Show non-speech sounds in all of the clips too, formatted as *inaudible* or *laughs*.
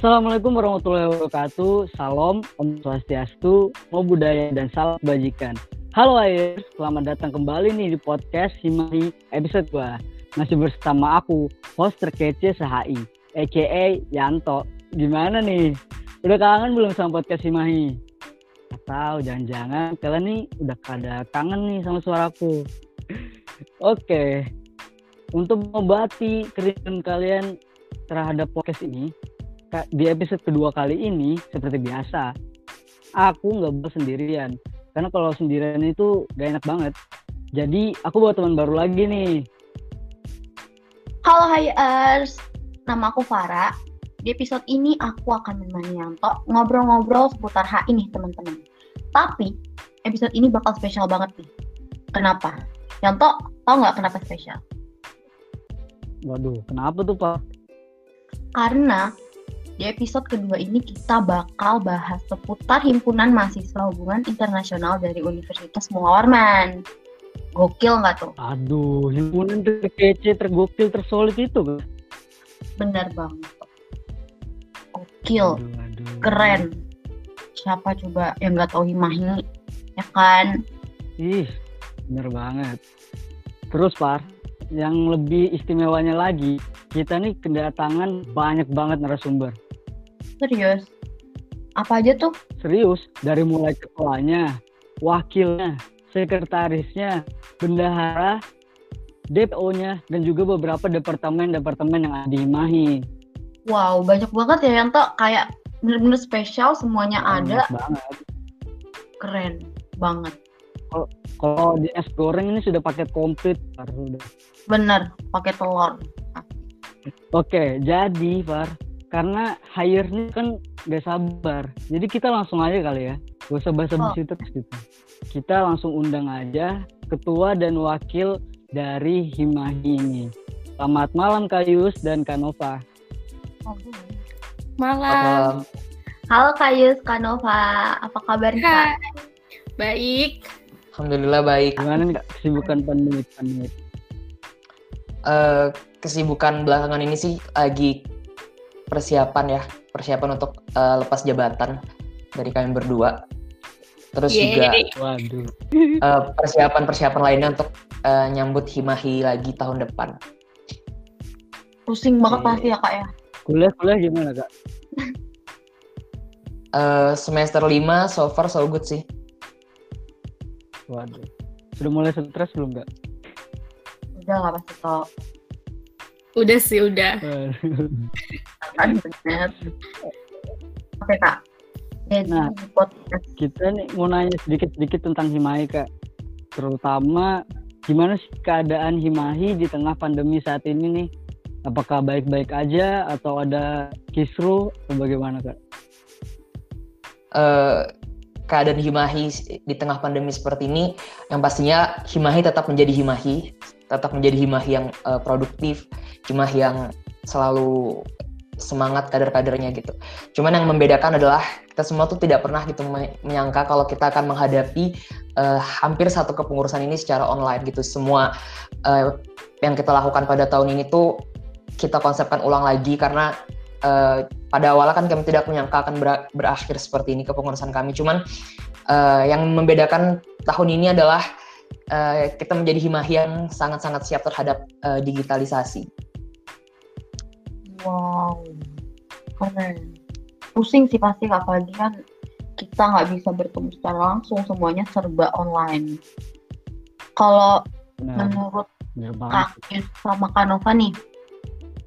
Assalamualaikum warahmatullahi wabarakatuh. Salam, Om Swastiastu, Mau Budaya, dan Salam Kebajikan. Halo Air, selamat datang kembali nih di podcast Himahi episode gua. Masih bersama aku, host terkece sehai, a.k.a. Yanto. Gimana nih? Udah kangen belum sama podcast Himahi? Atau jangan-jangan kalian nih udah kada kangen nih sama suaraku? *laughs* Oke, untuk mengobati kerinduan kalian terhadap podcast ini, di episode kedua kali ini seperti biasa aku nggak buat sendirian. Karena kalau sendirian itu gak enak banget. Jadi aku bawa teman baru lagi nih. Halo hai ers nama aku Farah. Di episode ini aku akan menemani Yanto ngobrol-ngobrol seputar HI nih teman-teman. Tapi episode ini bakal spesial banget nih. Kenapa? Yanto tau nggak kenapa spesial? Waduh, kenapa tuh Pak? Karena di episode kedua ini kita bakal bahas seputar Himpunan Mahasiswa Hubungan Internasional dari Universitas Muhawarman. Gokil nggak tuh? Aduh, himpunan terkece, tergokil, tersolid itu kan? Bener banget. Gokil, aduh, aduh. keren. Siapa coba yang nggak tahu Himahi, ya kan? Ih, bener banget. Terus, Par, yang lebih istimewanya lagi, kita nih kedatangan banyak banget narasumber Serius? Apa aja tuh? Serius, dari mulai ketuanya, wakilnya, sekretarisnya, bendahara, DPO-nya, dan juga beberapa departemen-departemen yang ada di Mahi. Wow, banyak banget ya yang tuh kayak bener-bener spesial semuanya banyak ada. banget. Keren banget. Kalau di es goreng ini sudah paket komplit, Bener, pakai telur. Oke, jadi Far, karena hire-nya kan gak sabar. Jadi kita langsung aja kali ya. Gak usah basa-basi oh. terus gitu. Kita langsung undang aja ketua dan wakil dari Himahi ini. Selamat malam Kak Yus dan Kak Nova. Malam. Halo Kak Yus, Kak Nova. Apa kabar Kak? Baik. Alhamdulillah baik. Gimana nih Kak kesibukan pandemi? pandemi? Uh, kesibukan belakangan ini sih lagi persiapan ya persiapan untuk uh, lepas jabatan dari kalian berdua. Terus Yeay. juga waduh. *laughs* uh, persiapan persiapan lainnya untuk uh, nyambut himahi lagi tahun depan. Pusing banget pasti ya kak ya. Kuliah kuliah gimana kak? Uh, *laughs* semester 5 so far so good sih. Waduh. Sudah mulai stres belum kak? Udah nggak pasti kok Udah sih, udah. *laughs* Oke, Kak. nah, kita nih mau nanya sedikit-sedikit tentang Himahi, Kak. Terutama gimana sih keadaan Himahi di tengah pandemi saat ini nih? Apakah baik-baik aja atau ada kisru atau bagaimana, Kak? Uh, keadaan Himahi di tengah pandemi seperti ini, yang pastinya Himahi tetap menjadi Himahi, tetap menjadi Himahi yang uh, produktif, cuma yang selalu semangat kader-kadernya gitu. Cuman yang membedakan adalah kita semua tuh tidak pernah gitu menyangka kalau kita akan menghadapi uh, hampir satu kepengurusan ini secara online gitu. Semua uh, yang kita lakukan pada tahun ini tuh kita konsepkan ulang lagi karena uh, pada awalnya kan kami tidak menyangka akan ber berakhir seperti ini kepengurusan kami. Cuman uh, yang membedakan tahun ini adalah uh, kita menjadi himahi yang sangat-sangat siap terhadap uh, digitalisasi. Wow, keren. Pusing sih pasti apalagi kan kita nggak bisa bertemu secara langsung, semuanya serba online. Kalau menurut Kak sama Kak Nova nih,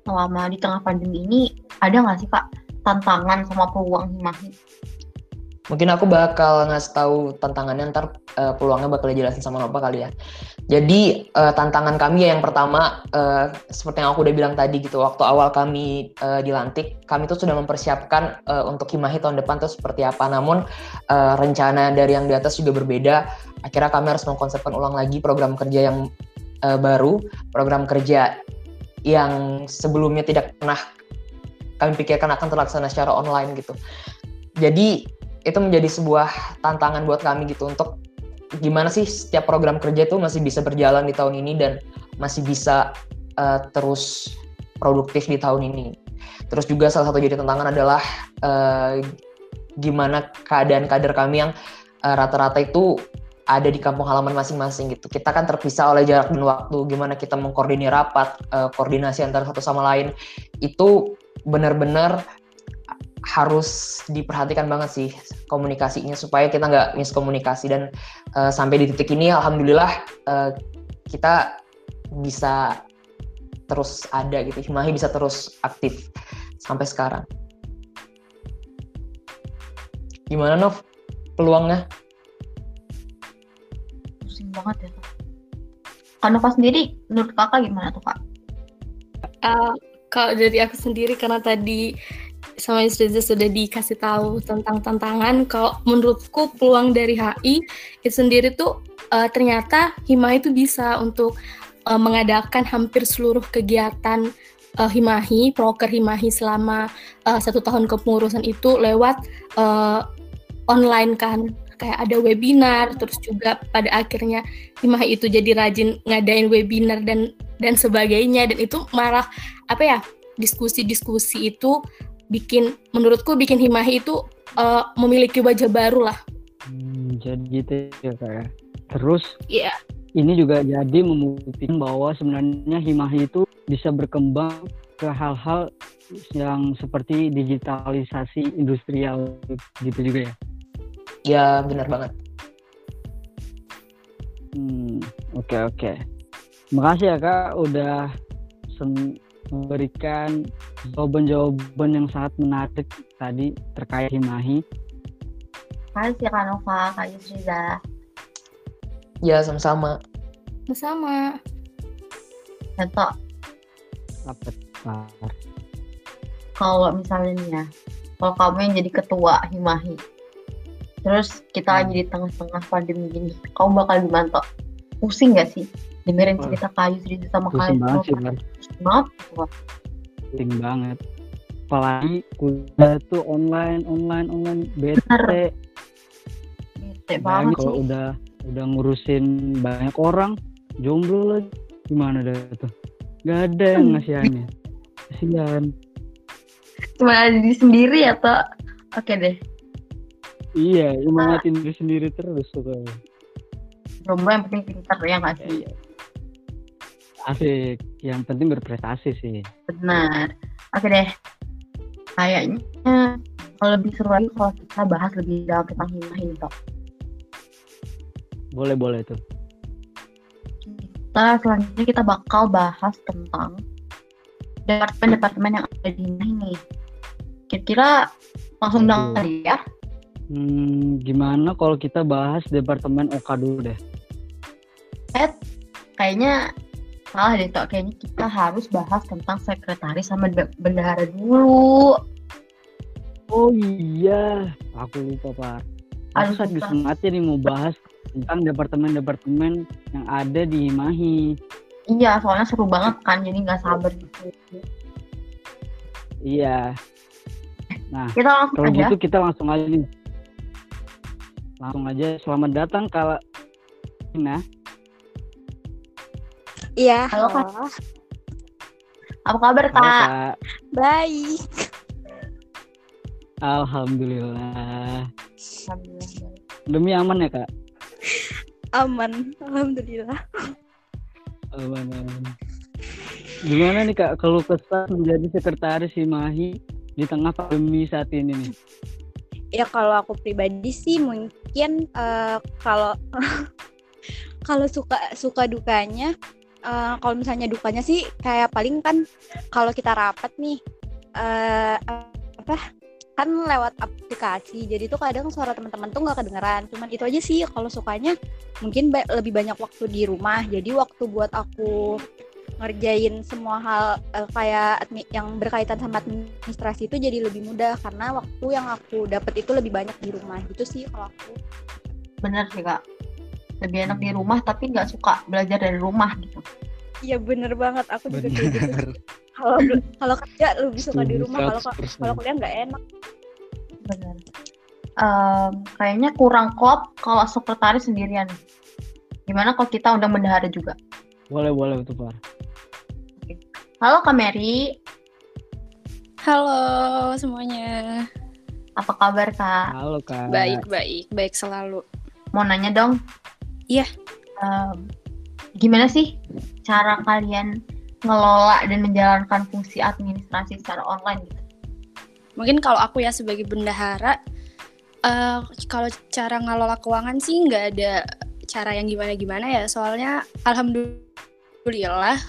selama di tengah pandemi ini, ada nggak sih Kak tantangan sama peluang Himahi? Mungkin aku bakal ngasih tahu tantangannya ntar uh, peluangnya bakal dijelasin sama Nova kali ya. Jadi uh, tantangan kami ya yang pertama uh, seperti yang aku udah bilang tadi gitu waktu awal kami uh, dilantik kami tuh sudah mempersiapkan uh, untuk Himahi tahun depan tuh seperti apa. Namun uh, rencana dari yang di atas juga berbeda. Akhirnya kami harus mengkonsepkan ulang lagi program kerja yang uh, baru, program kerja yang sebelumnya tidak pernah kami pikirkan akan terlaksana secara online gitu. Jadi itu menjadi sebuah tantangan buat kami gitu untuk gimana sih setiap program kerja itu masih bisa berjalan di tahun ini dan masih bisa uh, terus produktif di tahun ini. Terus juga salah satu jadi tantangan adalah uh, gimana keadaan kader kami yang uh, rata-rata itu ada di kampung halaman masing-masing gitu. Kita kan terpisah oleh jarak dan waktu. Gimana kita mengkoordinir rapat, uh, koordinasi antara satu sama lain itu benar-benar harus diperhatikan banget sih komunikasinya supaya kita nggak miskomunikasi. Dan uh, sampai di titik ini alhamdulillah uh, kita bisa terus ada gitu. Himahi bisa terus aktif sampai sekarang. Gimana Nov? Peluangnya? Pusing banget ya Kak. Nova sendiri menurut kakak gimana tuh kak? Uh, kalau dari aku sendiri karena tadi sama Yusriza sudah dikasih tahu tentang tantangan. Kalau menurutku peluang dari HI itu sendiri tuh uh, ternyata Hima itu bisa untuk uh, mengadakan hampir seluruh kegiatan uh, Himahi, proker Himahi selama uh, satu tahun kepengurusan itu lewat uh, online kan kayak ada webinar terus juga pada akhirnya Himahi itu jadi rajin ngadain webinar dan dan sebagainya dan itu malah apa ya diskusi-diskusi itu bikin menurutku bikin Himahi itu uh, memiliki wajah baru lah. Hmm, jadi gitu ya kak ya. Terus Iya. Yeah. ini juga jadi membuktikan bahwa sebenarnya Himahi itu bisa berkembang ke hal-hal yang seperti digitalisasi industrial gitu juga ya. Ya benar banget. Hmm, oke okay, oke. Okay. Makasih ya kak udah memberikan jawaban-jawaban yang sangat menarik tadi terkait Himahi. Makasih Kak Nova, Kak Yusriza. Ya, sama-sama. Sama-sama. Contoh. Apa Kalau misalnya nih ya, kalau kamu yang jadi ketua Himahi, terus kita hmm. lagi di tengah-tengah pandemi gini, kamu bakal gimana? Pusing gak sih? Dengerin cerita kayu cerita sama kayu banget sih banget penting banget. Apalagi kuliah tuh online online online. Bete. Bete banget kalau udah udah ngurusin banyak orang jomblo lagi. Gimana dah tuh? Nggak ada yang ngasihannya. Kasihan. Cuma ada di sendiri ya toh oke deh. Iya nyemangatin diri sendiri terus tuh jomblo yang penting pintar ya nggak sih? Iya. Asik, yang penting berprestasi sih. Benar. Oke deh. Kayaknya kalau lebih seru lagi kalau kita bahas lebih dalam tentang hima ini toh. Boleh boleh tuh. Kita selanjutnya kita bakal bahas tentang departemen-departemen yang ada di hima ini. Kira-kira langsung dong kali ya? Hmm, gimana kalau kita bahas departemen OK dulu deh? Eh, kayaknya salah deh Tok. Kayaknya kita harus bahas tentang sekretaris sama bendahara dulu. Oh iya, aku lupa Pak. Aku saat semangatnya nih mau bahas tentang departemen-departemen yang ada di Himahi. Iya, soalnya seru banget kan, jadi nggak sabar gitu. Iya. Nah, kita langsung kalau aja. gitu kita langsung aja nih. Langsung aja, selamat datang kalau Nah, Iya. Halo, Kak. Apa kabar, Kak? Halo, Kak. Baik. Alhamdulillah. Alhamdulillah. Demi aman ya, Kak? Aman, alhamdulillah. Aman, aman. Gimana nih Kak kalau kesah menjadi sekretaris Himahi di tengah pandemi saat ini nih? Ya kalau aku pribadi sih mungkin uh, kalau *laughs* kalau suka suka dukanya uh, kalau misalnya dukanya sih kayak paling kan kalau kita rapat nih uh, apa kan lewat aplikasi. Jadi tuh kadang suara teman-teman tuh nggak kedengeran. Cuman itu aja sih kalau sukanya mungkin ba lebih banyak waktu di rumah. Jadi waktu buat aku ngerjain semua hal uh, kayak yang berkaitan sama administrasi itu jadi lebih mudah. Karena waktu yang aku dapat itu lebih banyak di rumah. Gitu sih kalau aku. Bener sih kak lebih enak di rumah tapi nggak suka belajar dari rumah gitu. Iya bener banget. Aku juga kayak gitu kalau kalau kerja lebih suka di rumah kalau kalau kuliah nggak enak. Bener. Um, kayaknya kurang klop kalau sekretaris sendirian. Gimana kalau kita undang bendahara juga? Boleh boleh betul pak. Halo Kak Mary. Halo semuanya. Apa kabar kak? Halo kak. Baik, baik, baik selalu. Mau nanya dong. Iya. Em, gimana sih cara kalian ngelola dan menjalankan fungsi administrasi secara online gitu? Mungkin kalau aku ya sebagai bendahara, eh, kalau cara ngelola keuangan sih nggak ada cara yang gimana-gimana ya. Soalnya alhamdulillah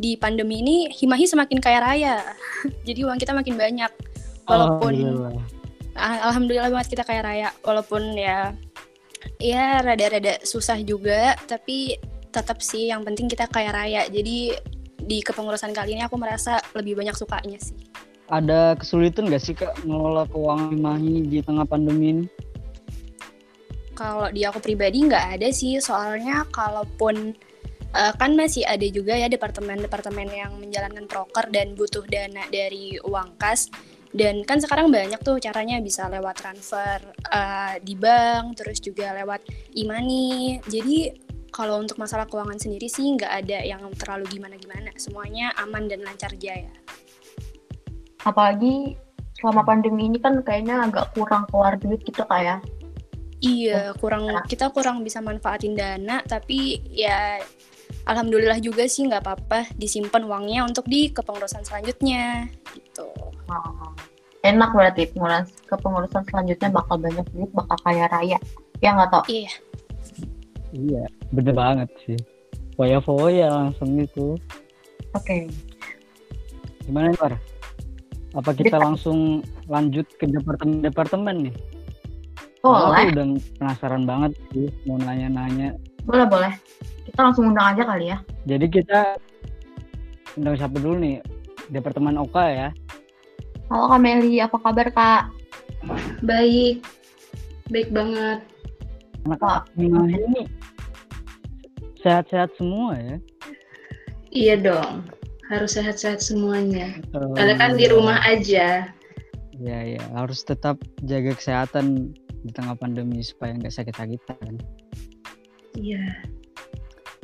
di pandemi ini Himahi semakin kaya raya. *laughs* Jadi uang kita makin banyak. Walaupun Alhamdulillah. Al- alhamdulillah banget kita kaya raya walaupun ya ya rada-rada susah juga tapi tetap sih yang penting kita kaya raya. Jadi di kepengurusan kali ini aku merasa lebih banyak sukanya sih. Ada kesulitan gak sih kak ngelola keuangan Himahi di tengah pandemi ini? kalau di aku pribadi nggak ada sih. Soalnya kalaupun eh, kan masih ada juga ya departemen-departemen yang menjalankan proker dan butuh dana dari uang kas dan kan sekarang banyak tuh caranya bisa lewat transfer eh, di bank terus juga lewat e-money jadi kalau untuk masalah keuangan sendiri sih nggak ada yang terlalu gimana-gimana semuanya aman dan lancar jaya Apalagi selama pandemi ini kan kayaknya agak kurang keluar duit gitu kayak. Iya, kurang kita kurang bisa manfaatin dana, tapi ya alhamdulillah juga sih nggak apa-apa disimpan uangnya untuk di kepengurusan selanjutnya gitu. Enak berarti pengurusan kepengurusan selanjutnya bakal banyak duit, bakal kaya raya. Ya nggak tau. Iya, Iya, bener banget sih. Foya-foya langsung gitu. Oke. Gimana nih? Apa kita Kita- langsung lanjut ke departemen-departemen nih? Boleh, Aku udah penasaran banget sih mau nanya-nanya. boleh, boleh. Kita langsung undang aja kali ya. Jadi kita undang siapa dulu nih? Departemen OK ya. Halo Kak Meli, apa kabar Kak? Baik, baik banget. Ini sehat-sehat semua ya. Iya dong, harus sehat-sehat semuanya. Oh, Karena kan di rumah aja. Ya ya harus tetap jaga kesehatan di tengah pandemi supaya nggak sakit-sakitan. Iya.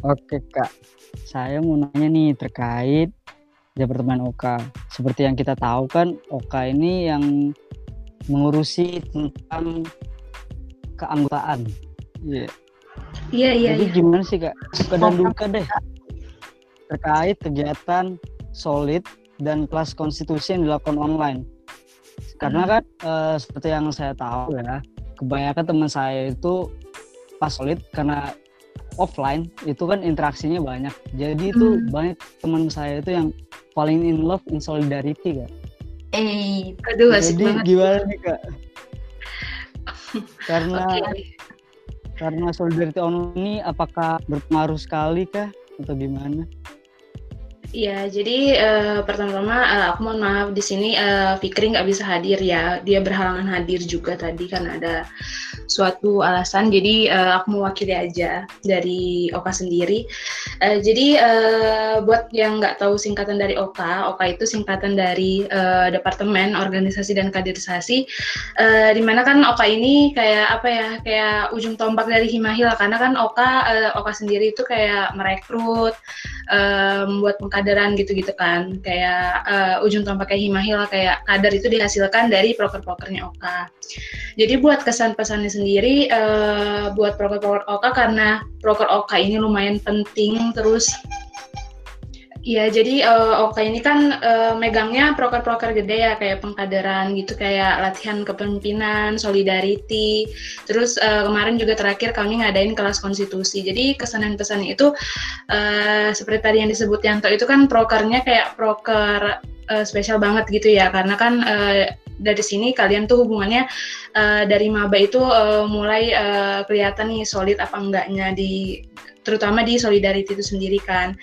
Oke kak, saya mau nanya nih terkait Departemen OK. Seperti yang kita tahu kan OK ini yang mengurusi tentang keanggotaan. Iya. Iya, iya, Jadi iya. gimana sih kak? Suka dan duka deh terkait kegiatan solid dan kelas konstitusi yang dilakukan online. Karena kan eh, seperti yang saya tahu ya, kebanyakan teman saya itu pas solid karena offline itu kan interaksinya banyak. Jadi itu Hmm. banyak teman saya itu yang paling in love in solidarity kak. eh, Aduh, asik Jadi banget. gimana nih kak? *laughs* Karena Oke. karena solidarity online ini apakah berpengaruh sekali kah atau gimana? Iya, jadi eh, pertama-tama eh, aku mohon maaf di sini eh, Fikri nggak bisa hadir ya. Dia berhalangan hadir juga tadi karena ada suatu alasan. Jadi eh, aku mewakili aja dari Oka sendiri. Eh, jadi eh, buat yang nggak tahu singkatan dari Oka, Oka itu singkatan dari eh, Departemen Organisasi dan Kaderisasi. Eh, di mana kan Oka ini kayak apa ya, kayak ujung tombak dari Himahi lah. Karena kan Oka, eh, Oka sendiri itu kayak merekrut membuat pengkaderan gitu-gitu kan. Kayak eh, ujung tombaknya Himahi lah kayak kader itu dihasilkan dari proker-prokernya Oka. Jadi buat kesan pesannya sendiri eh, buat proker-proker Oka karena proker Oka ini lumayan penting terus Iya, jadi eh, Oka ini kan eh, megangnya proker-proker gede ya, kayak pengkaderan gitu, kayak latihan kepemimpinan, solidarity. Terus eh, kemarin juga terakhir kami ngadain kelas konstitusi. Jadi kesan dan pesannya itu eh, seperti tadi yang disebut Yanto itu kan prokernya kayak proker eh, spesial banget gitu ya, karena kan eh, dari sini kalian tuh hubungannya eh, dari maba itu eh, mulai eh, kelihatan nih solid apa enggaknya di terutama di solidarity itu sendiri kan.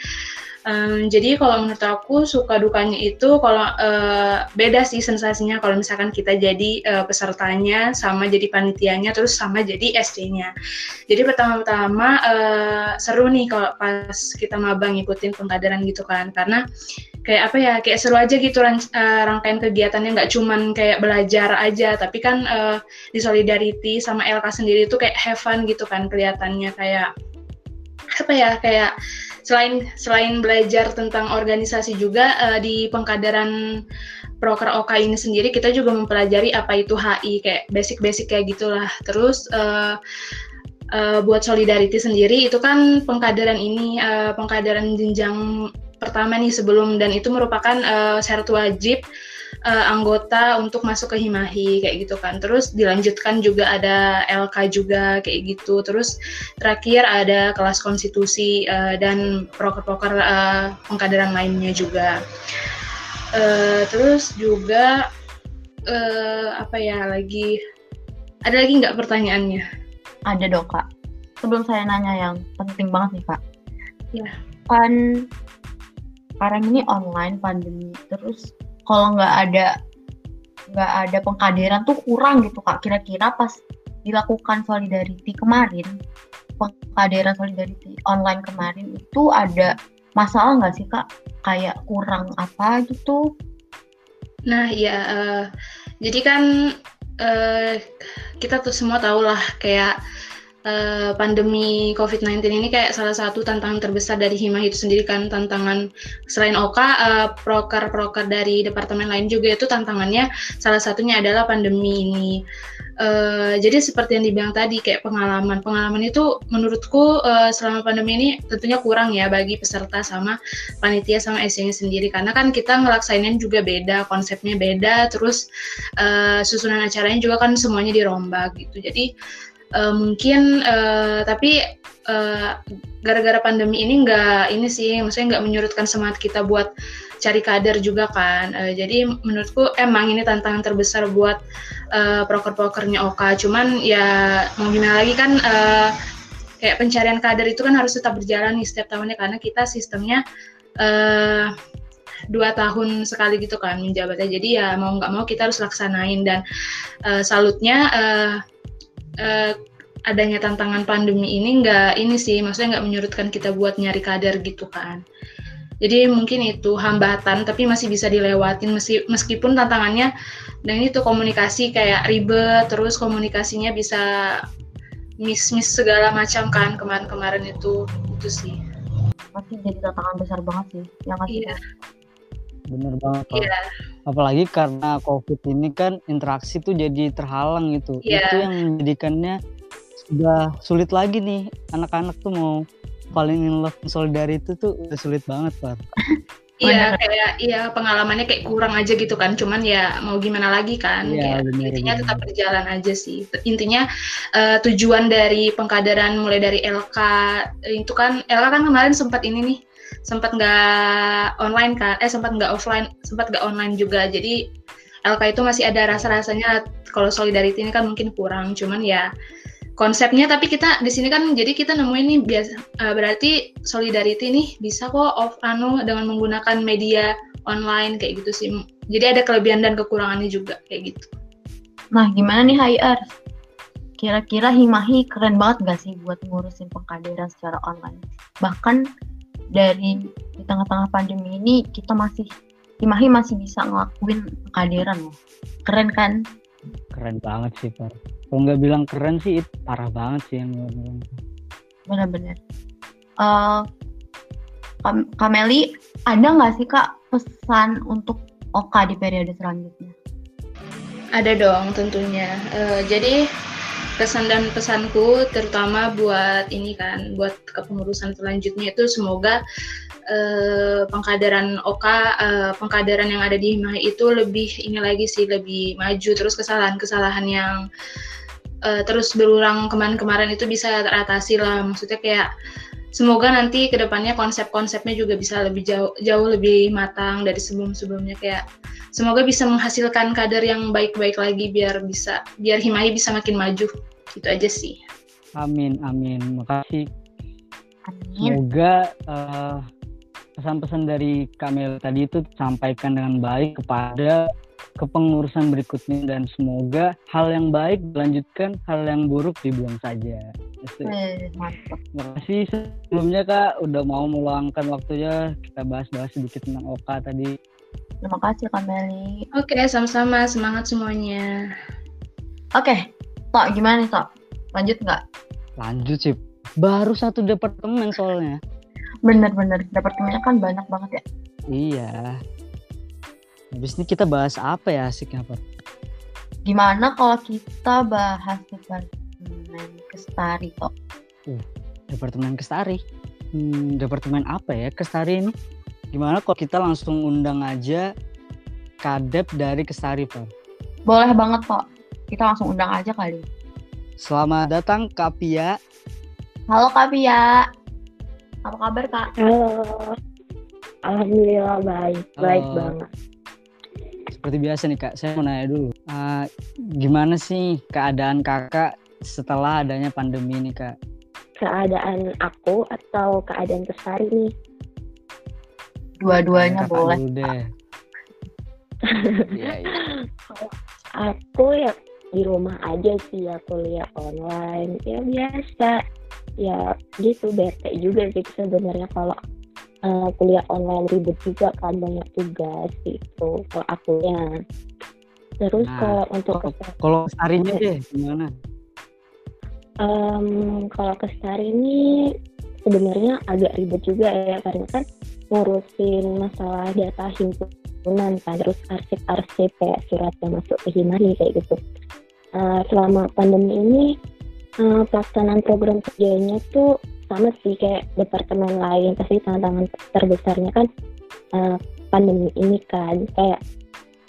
Em, jadi kalau menurut aku suka dukanya itu kalau eh, beda sih sensasinya. Kalau misalkan kita jadi eh, pesertanya sama jadi panitianya terus sama jadi SC-nya. Jadi pertama-tama eh, seru nih kalau pas kita maba ngikutin pengkaderan gitu kan. Karena kayak apa ya kayak seru aja gitu eh, rangkaian kegiatannya. Nggak cuman kayak belajar aja tapi kan eh, di solidarity sama LK sendiri itu kayak have fun gitu kan kelihatannya. Kayak apa ya kayak selain selain belajar tentang organisasi juga eh, di pengkaderan proker OK ini sendiri kita juga mempelajari apa itu HI kayak basic-basic kayak gitulah. Terus uh, uh, buat solidarity sendiri itu kan pengkaderan ini uh, pengkaderan jenjang pertama nih sebelum dan itu merupakan uh, syarat wajib uh, anggota untuk masuk ke Himahi kayak gitu kan. Terus dilanjutkan juga ada LK juga kayak gitu. Terus terakhir ada kelas konstitusi uh, dan proker-proker uh, pengkaderan lainnya juga. Uh, terus juga uh, apa ya lagi? Ada lagi nggak pertanyaannya? Ada dong kak. Sebelum saya nanya yang penting banget nih kak. Ya. Kan sekarang ini online pandemi terus kalau nggak ada nggak ada pengkaderan tuh kurang gitu kak. Kira-kira pas dilakukan solidarity kemarin pengkaderan solidarity online kemarin itu ada masalah nggak sih kak? Kayak kurang apa gitu? Nah ya uh, jadi kan uh, kita tuh semua tahu lah kayak uh, pandemi COVID-19 ini kayak salah satu tantangan terbesar dari Hima itu sendiri kan tantangan selain Oka uh, proker-proker dari departemen lain juga itu tantangannya salah satunya adalah pandemi ini. Uh, jadi seperti yang dibilang tadi kayak pengalaman. Pengalaman itu menurutku uh, selama pandemi ini tentunya kurang ya bagi peserta sama panitia sama SC-nya sendiri. Karena kan kita ngelaksainin juga beda konsepnya beda terus uh, susunan acaranya juga kan semuanya dirombak gitu. Jadi uh, mungkin uh, tapi eh, gara-gara pandemi ini nggak ini sih maksudnya nggak menyurutkan semangat kita buat cari kader juga kan. Uh, jadi menurutku emang ini tantangan terbesar buat uh, proker-prokernya Oka. Cuman ya mau gimana lagi kan uh, kayak pencarian kader itu kan harus tetap berjalan nih setiap tahunnya. Karena kita sistemnya uh, dua tahun sekali gitu kan menjabatnya. Jadi ya mau nggak mau kita harus laksanain. Dan uh, salutnya uh, uh, adanya tantangan pandemi ini nggak ini sih maksudnya nggak menyurutkan kita buat nyari kader gitu kan jadi mungkin itu hambatan tapi masih bisa dilewatin meski, meskipun tantangannya dan ini tuh komunikasi kayak ribet terus komunikasinya bisa miss miss segala macam kan kemarin-kemarin itu itu sih masih jadi tantangan besar banget sih yang masih iya. bener banget Iya. apalagi karena covid ini kan interaksi tuh jadi terhalang gitu Iya. itu yang menjadikannya udah sulit lagi nih. Anak-anak tuh mau paling in love solidarity tuh udah sulit banget pak. *laughs* Iya kayak iya pengalamannya kayak kurang aja gitu kan. Cuman ya mau gimana lagi kan. Kayak bener, intinya bener. tetap berjalan aja sih. Intinya eh, tujuan dari pengkaderan mulai dari LK itu kan LK kan kemarin sempat ini nih sempat nggak online kan eh sempat nggak offline sempat nggak online juga. Jadi LK itu masih ada rasa-rasanya kalau solidarity ini kan mungkin kurang. Cuman ya konsepnya tapi kita di sini kan jadi kita nemuin nih biasa eh, berarti solidarity nih bisa kok off anu dengan menggunakan media online kayak gitu sih jadi ada kelebihan dan kekurangannya juga kayak gitu Nah, gimana nih HR? Kira-kira Himahi keren banget gak sih buat ngurusin pengkaderan secara online? Bahkan dari di tengah-tengah pandemi ini kita masih Himahi masih bisa ngelakuin pengkaderan loh. Keren kan? keren banget sih pak kalau nggak bilang keren sih itu parah banget sih yang gue bilang Bener-bener. Eh, Kam- Kameli, ada nggak sih kak pesan untuk Oka di periode selanjutnya? Ada dong tentunya. Eh, jadi kesan dan pesanku terutama buat ini kan, buat kepengurusan selanjutnya itu semoga eh, pengkaderan Oka, eh, pengkaderan yang ada di Himahi itu lebih ini lagi sih lebih maju terus kesalahan-kesalahan yang eh, terus berulang kemarin-kemarin itu bisa teratasi lah. Maksudnya kayak semoga nanti ke depannya konsep-konsepnya juga bisa lebih jauh jauh lebih matang dari sebelum-sebelumnya. Kayak semoga bisa menghasilkan kader yang baik-baik lagi biar bisa biar Himahi bisa makin maju. Gitu aja sih. Amin amin. Makasih. Amin. semoga eh, pesan-pesan dari Kamel tadi itu sampaikan dengan baik kepada kepengurusan berikutnya dan semoga hal yang baik dilanjutkan hal yang buruk dibuang saja. Mantap. Terima kasih. Sebelumnya kak udah mau meluangkan waktunya kita bahas-bahas sedikit tentang Oka tadi. Terima kasih Kameli. oke sama-sama. Semangat semuanya. Oke, Tok gimana nih Tok? Lanjut nggak? lanjut sih baru satu departemen soalnya. Bener-bener, departemennya kan banyak banget ya. iya Habis ini kita bahas apa ya asiknya Pak? Gimana kalau kita bahas departemen kestari kok? Departemen Kestari. Hmm, departemen apa ya Kestari ini? Gimana kalau kita langsung undang aja kadep dari Kestari Pak? Boleh banget kok. Kita langsung undang aja kali. Selamat datang Kak Pia. Halo Kak Pia. Apa kabar Kak? Halo. Alhamdulillah baik, baik Halo. banget. Seperti biasa nih Kak, saya mau nanya dulu. Ah, gimana sih keadaan kakak setelah adanya pandemi ini Kak? Keadaan aku atau keadaan Kesari nih? Dua-duanya boleh. dulu deh. Iya, iya. Aku ya di rumah aja sih, aku lihat online. Ya biasa. Ya gitu bete juga sih sebenarnya kalau eh, kuliah online ribet juga kan banyak tugas gitu kalau akunya. Terus Nah, kalau untuk kalau- Kestarinya deh, gimana? Em, kalau ke Sari ini sebenarnya agak ribet juga ya karena kan ngurusin masalah data himpunan kan terus arsip-arsip kayak surat yang masuk ke Himani kayak gitu. Eh, selama pandemi ini eh, pelaksanaan program kerjanya tuh sama sih kayak departemen lain pasti tantangan terbesarnya kan eh, pandemi ini kan. Kayak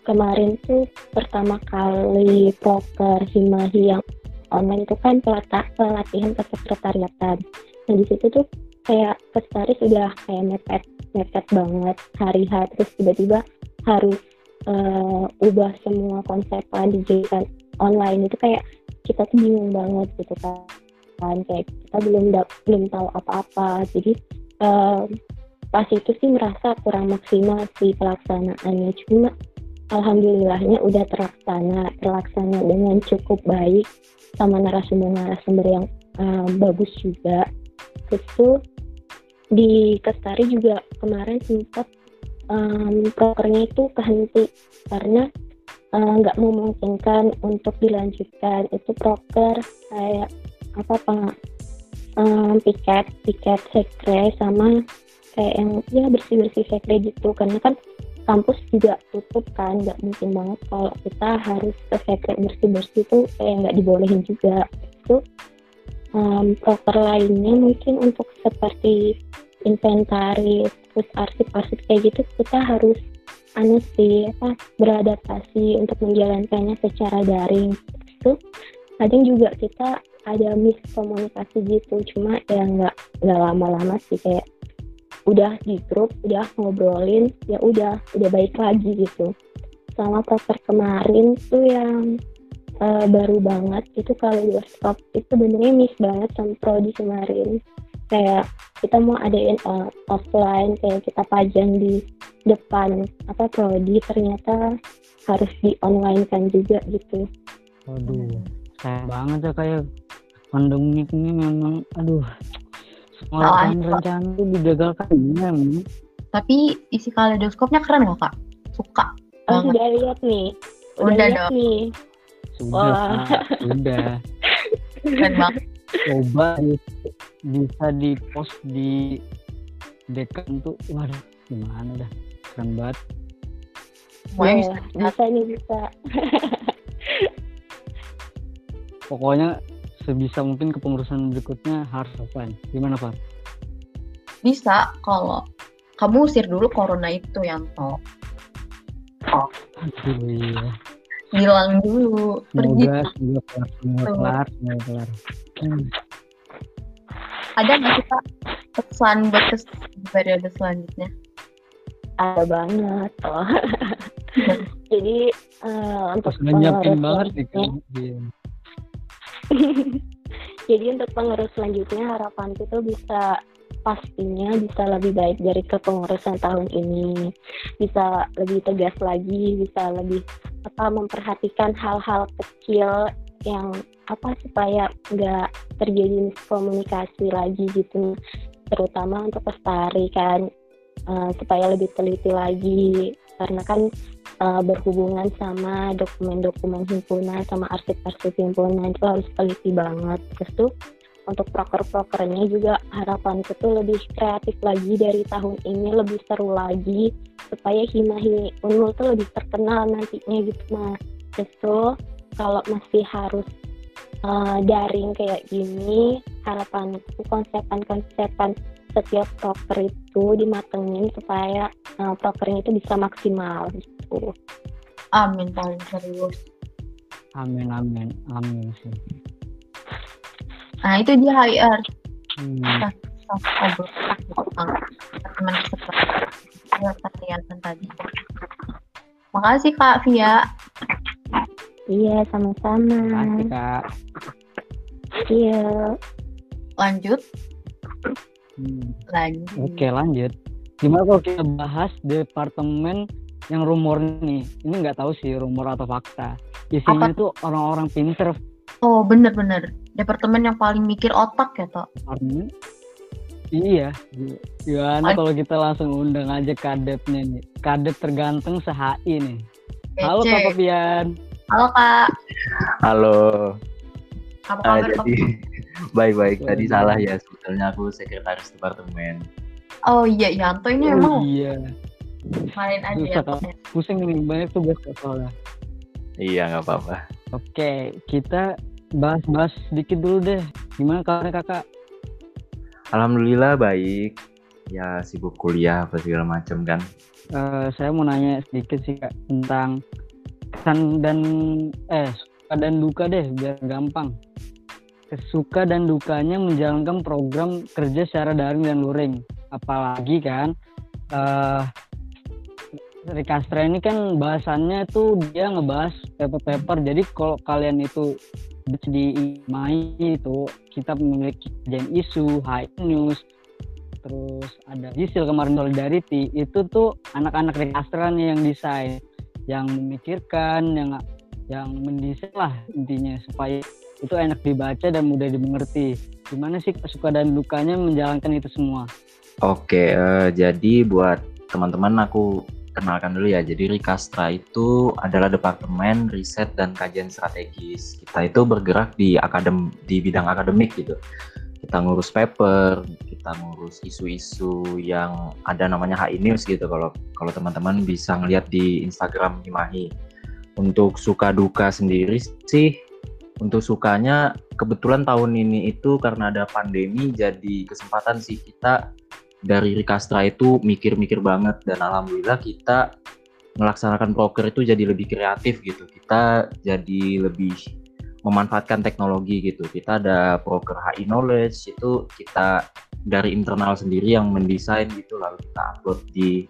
kemarin tuh pertama kali proker Himahi yang online itu kan pelata, pelatihan kesekretariatan. Nah di situ tuh kayak Kestaris udah kayak mepet mepet banget hari H terus tiba-tiba harus eh, ubah semua konsep kan dijadikan online. Itu kayak kita tuh bingung banget gitu kan kan kayak kita belum dap- belum tahu apa-apa jadi eh, pas itu sih merasa kurang maksimal sih pelaksanaannya cuma alhamdulillahnya udah terlaksana terlaksana dengan cukup baik sama narasumber-narasumber yang um, bagus juga. Terus tuh di Kestari juga kemarin sempat um, prokernya itu kehenti karena uh, nggak memungkinkan untuk dilanjutkan. Itu proker kayak apa peng, um, piket piket sekre sama kayak yang ya bersih bersih sekre gitu. Karena kan kampus juga tutup kan nggak mungkin banget kalau kita harus ke sekre bersih bersih itu kayak nggak dibolehin juga. Itu um, proker lainnya mungkin untuk seperti inventaris terus arsip-arsip kayak gitu kita harus anu sih apa beradaptasi untuk menjalankannya secara daring. Itu kadang juga kita ada miskomunikasi gitu. Cuma ya nggak nggak lama-lama sih kayak udah di grup udah ngobrolin ya udah udah baik lagi gitu. Sama proker kemarin tuh yang eh, baru banget itu kalau di workshop. Itu benernya miss banget sama prodi kemarin. Kayak kita mau adain eh, offline kayak kita pajang di depan apa prodi ternyata harus di online kan juga gitu. Waduh, sayang banget ya kayak pandemi ini memang, aduh, semua Salah, rencana-rencana itu digagalkan ya, memang. Tapi isi kaleidoskopnya keren loh kak. Suka oh banget. sudah lihat nih udah, Udah lihat dong. nih Sudah, Wah. Kak, sudah. Keren banget. Coba bisa di post di dekan tuh, waduh, gimana dah, keren banget. Semuanya bisa. Wah, bisa nih bisa *laughs* Pokoknya sebisa mungkin kepengurusan berikutnya harus offline. Gimana Pak? Bisa kalau kamu usir dulu corona itu yang to. Aduh iya. Hilang dulu. Pergi. Semoga semoga kelar, semoga kelar, semoga kelar. Hmm. Ada nggak kak pesan buat kes di periode selanjutnya? ada banget oh. *laughs* jadi eh, untuk pengurus banget nih kan. *laughs* Jadi untuk pengurus selanjutnya harapan itu bisa pastinya bisa lebih baik dari kepengurusan tahun ini. Bisa lebih tegas lagi bisa lebih apa memperhatikan hal-hal kecil yang apa supaya nggak terjadi miskomunikasi lagi gitu. Terutama untuk lestari kan eh, supaya lebih teliti lagi karena kan eh, berhubungan sama dokumen-dokumen himpunan sama arsip-arsip himpunan itu harus teliti banget. Terus tuh untuk proker-prokernya juga harapanku tuh lebih kreatif lagi dari tahun ini lebih seru lagi. Supaya Himahi Unmul tuh lebih terkenal nantinya gitu mas. Justru kalau masih harus uh, daring kayak gini harapanku konsepan-konsepan setiap proker itu dimatengin supaya uh, prokernya itu bisa maksimal gitu. Amin paling serius. Amin amin amin sih. Nah itu dia HR. Hmm. teman kesempatan tadi. Makasih Kak Via. Iya sama-sama. Makasih Kak. Iya. Lanjut. Hmm. Lanjut. Oke lanjut. Gimana kalau kita bahas departemen yang rumor nih? Ini nggak tahu sih rumor atau fakta. Isinya Apa? tuh orang-orang pinter Oh bener-bener. Departemen yang paling mikir otak ya toh. departemen. Iya. Gimana kalau kita langsung undang aja kadepnya nih? Kadep terganteng se-HI nih. Halo. Kak Papian. Halo Kak. Halo. Apa kabar Kak? jadi baik-baik tadi Baik. salah ya sebetulnya aku sekretaris departemen. Oh iya Yanto ini Oh, emang iya. main aja ya. Kak. Pusing nih banyak tugas soalnya. Iya nggak apa-apa. Oke, kita bahas-bahas sedikit dulu deh. Gimana kabarnya kakak? Alhamdulillah baik. Ya sibuk kuliah apa segala macam kan. Eh, saya mau nanya sedikit sih kak tentang kesan dan eh suka dan duka deh biar gampang. Kesuka dan dukanya menjalankan program kerja secara daring dan luring. Apalagi kan eh Rikastra ini kan bahasannya tuh dia ngebahas paper-paper. Jadi kalau kalian itu di MAI itu kita memiliki kajian isu, high news, terus ada Jisil kemarin Solidarity itu tuh anak-anak Rikastra nih yang desain, yang memikirkan, yang yang mendesain lah intinya supaya itu enak dibaca dan mudah dimengerti. Gimana sih suka dan dukanya menjalankan itu semua? Oke, eh, jadi buat teman-teman aku kenalkan dulu ya. Jadi Rikastra itu adalah departemen riset dan kajian strategis. Kita itu bergerak di akadem di bidang akademik gitu. Kita ngurus paper, kita ngurus isu-isu yang ada namanya HI News gitu. Kalau kalau teman-teman bisa ngeliat di Instagram Himahi. Untuk suka duka sendiri sih, untuk sukanya kebetulan tahun ini itu karena ada pandemi jadi kesempatan sih kita dari Rikastra itu mikir-mikir banget dan alhamdulillah kita melaksanakan proker itu jadi lebih kreatif gitu. Kita jadi lebih memanfaatkan teknologi gitu. Kita ada proker HI Knowledge itu kita dari internal sendiri yang mendesain gitu lalu kita upload di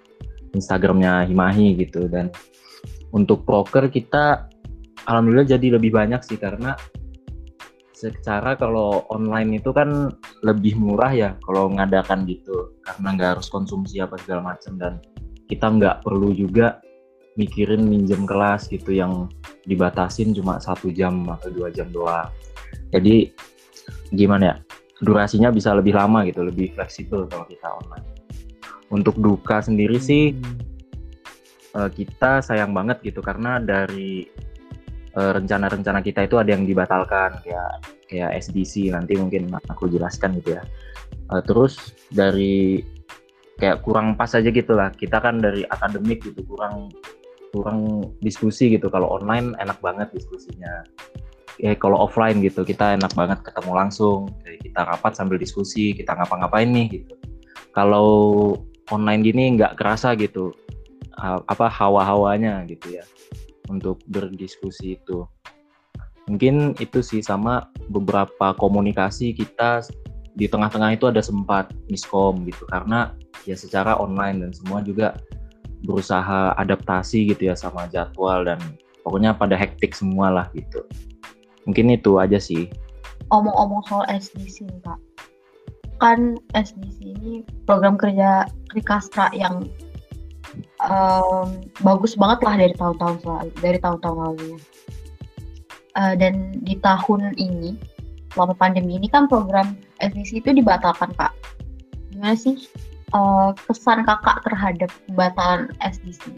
Instagramnya Himahi gitu dan untuk proker kita alhamdulillah jadi lebih banyak sih karena secara kalau online itu kan lebih murah ya kalau ngadakan gitu. Karena nggak harus konsumsi apa segala macam dan kita nggak perlu juga mikirin minjem kelas gitu yang dibatasin cuma satu jam atau dua jam doang. Jadi gimana ya durasinya bisa lebih lama gitu lebih fleksibel kalau kita online. Untuk duka sendiri sih eh, kita sayang banget gitu karena dari eh, rencana-rencana kita itu ada yang dibatalkan kayak kayak SDC nanti mungkin aku jelaskan gitu ya. Eh, terus dari kayak kurang pas aja gitu lah. Kita kan dari akademik gitu kurang kurang diskusi gitu. Kalau online enak banget diskusinya. Ya kalau offline gitu kita enak banget ketemu langsung. Kayak kita rapat sambil diskusi, kita ngapa-ngapain nih gitu. Kalau online gini nggak kerasa gitu apa hawa-hawanya gitu ya untuk berdiskusi itu. Mungkin itu sih sama beberapa komunikasi kita di tengah-tengah itu ada sempat miskom gitu karena ya secara online dan semua juga berusaha adaptasi gitu ya sama jadwal dan pokoknya pada hektik semua lah gitu. Mungkin itu aja sih. Omong-omong soal SDC nih Kak. Kan SDC ini program kerja Rikastra yang em, bagus banget lah dari tahun-tahun dari tahun-tahun lalu. Eh, dan di tahun ini, selama pandemi ini kan program SDC itu dibatalkan Kak. Gimana sih eh, kesan kakak terhadap pembatalan SDC?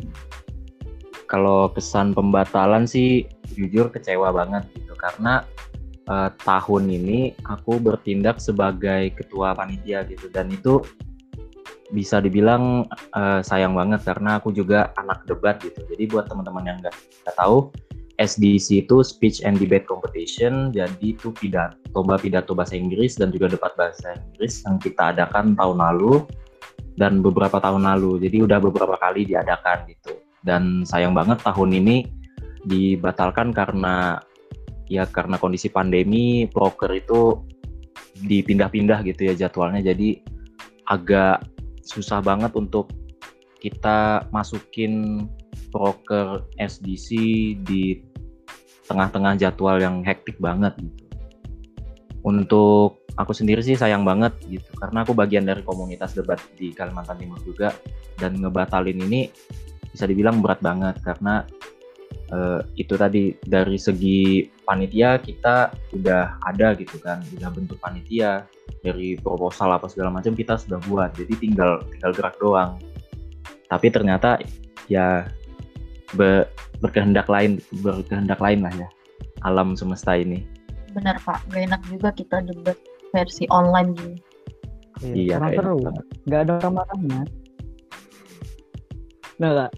Kalau kesan pembatalan sih jujur kecewa banget gitu karena uh, tahun ini aku bertindak sebagai ketua panitia gitu dan itu bisa dibilang uh, sayang banget karena aku juga anak debat gitu. Jadi buat teman-teman yang nggak tahu, SDC itu Speech and Debate Competition, jadi itu pidato, pidato bahasa Inggris dan juga debat bahasa Inggris yang kita adakan tahun lalu dan beberapa tahun lalu. Jadi udah beberapa kali diadakan gitu. Dan sayang banget tahun ini dibatalkan karena ya karena kondisi pandemi, broker itu dipindah-pindah gitu ya jadwalnya. Jadi agak susah banget untuk kita masukin broker SDC di tengah-tengah jadwal yang hektik banget gitu. Untuk aku sendiri sih sayang banget gitu karena aku bagian dari komunitas debat di Kalimantan Timur juga dan ngebatalin ini bisa dibilang berat banget karena uh, itu tadi dari segi panitia kita udah ada gitu kan udah bentuk panitia dari proposal apa segala macam kita sudah buat jadi tinggal tinggal gerak doang. Tapi ternyata ya be, berkehendak lain berkehendak lain lah ya alam semesta ini. Benar pak. Gak enak juga kita debat versi online gini. Iya, iya seru. gitu. nggak ada orang marahnya nah kak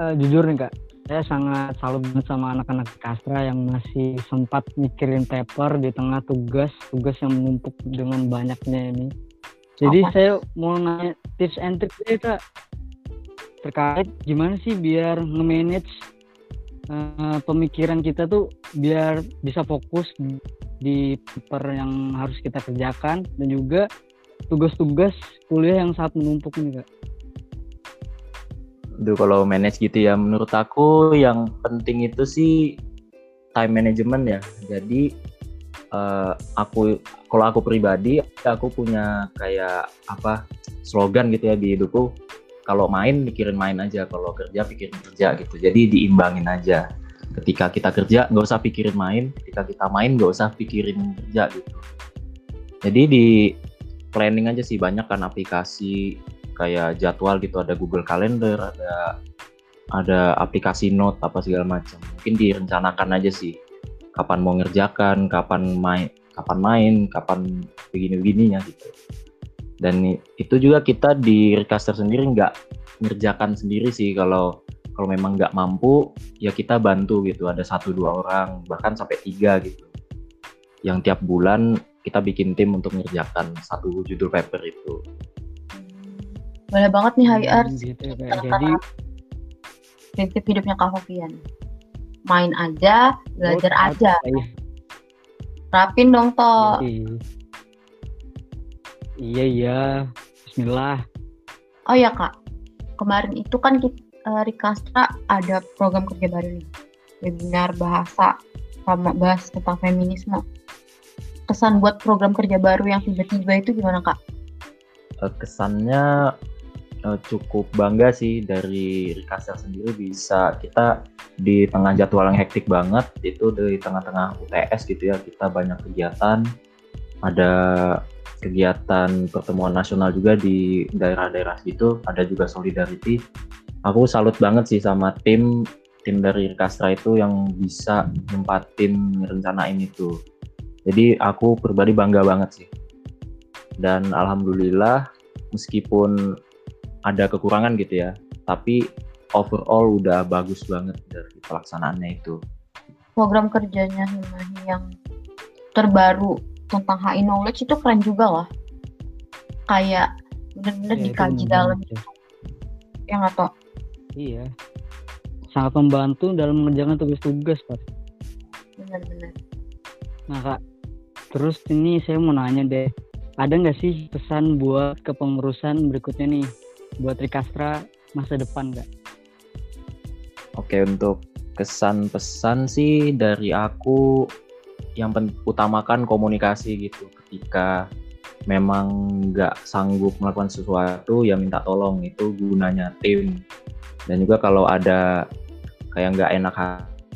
uh, jujur nih kak saya sangat salut banget sama anak-anak Kastra yang masih sempat mikirin paper di tengah tugas tugas yang menumpuk dengan banyaknya ini. Jadi Apa? saya mau nanya tips and trick ya kak terkait gimana sih biar nge-manage uh, pemikiran kita tuh biar bisa fokus di paper yang harus kita kerjakan dan juga tugas-tugas kuliah yang sangat menumpuk nih kak. Duh, kalau manage gitu ya, menurut aku yang penting itu sih time management ya. Jadi uh, aku kalau aku pribadi aku punya kayak apa slogan gitu ya di hidupku. Kalau main mikirin main aja, kalau kerja pikirin kerja gitu. Jadi diimbangin aja. Ketika kita kerja nggak usah pikirin main, ketika kita main nggak usah pikirin kerja gitu. Jadi di planning aja sih banyak kan aplikasi kayak jadwal gitu ada Google Calendar ada ada aplikasi note apa segala macam. Mungkin direncanakan aja sih kapan mau ngerjakan kapan main kapan main kapan begini begininya gitu. Dan itu juga kita di recaster sendiri nggak ngerjakan sendiri sih. Kalau kalau memang nggak mampu ya kita bantu gitu. Ada satu dua orang bahkan sampai tiga gitu. Yang tiap bulan kita bikin tim untuk mengerjakan satu judul paper itu boleh banget nih HR hmm, gitu, ya, jadi prinsip hidupnya Kak Fabian. Main aja, belajar oh, aja. Rapin dong, toh. Iya, iya. Bismillah. Oh ya, Kak. Kemarin itu kan kita, uh, Rikastra ada program kerja baru nih. Webinar bahasa sama bahas tentang feminisme. Kesan buat program kerja baru yang tiba-tiba itu gimana, Kak? Eh, kesannya uh, cukup bangga sih dari Rikaser sendiri bisa kita di tengah jadwal yang hektik banget itu di tengah-tengah UTS gitu ya kita banyak kegiatan. Ada kegiatan pertemuan nasional juga di daerah-daerah gitu ada juga solidarity. Aku salut banget sih sama tim tim dari Rikastra itu yang bisa nempatin rencanain itu jadi aku pribadi bangga banget sih. Dan alhamdulillah meskipun ada kekurangan gitu ya. Tapi overall udah bagus banget dari pelaksanaannya itu. Program kerjanya Himahi yang terbaru tentang HI knowledge itu keren juga loh kayak bener-bener ya, dikaji dalam ya. yang atau iya. Sangat membantu dalam mengerjakan tugas-tugas pak. Benar-benar nah kak terus ini saya mau nanya deh. Ada nggak sih pesan buat kepengurusan berikutnya nih buat Rikastra masa depan nggak? Oke untuk kesan pesan sih dari aku yang utamakan komunikasi gitu. Ketika memang nggak sanggup melakukan sesuatu ya minta tolong. Itu gunanya tim. Dan juga kalau ada kayak nggak enak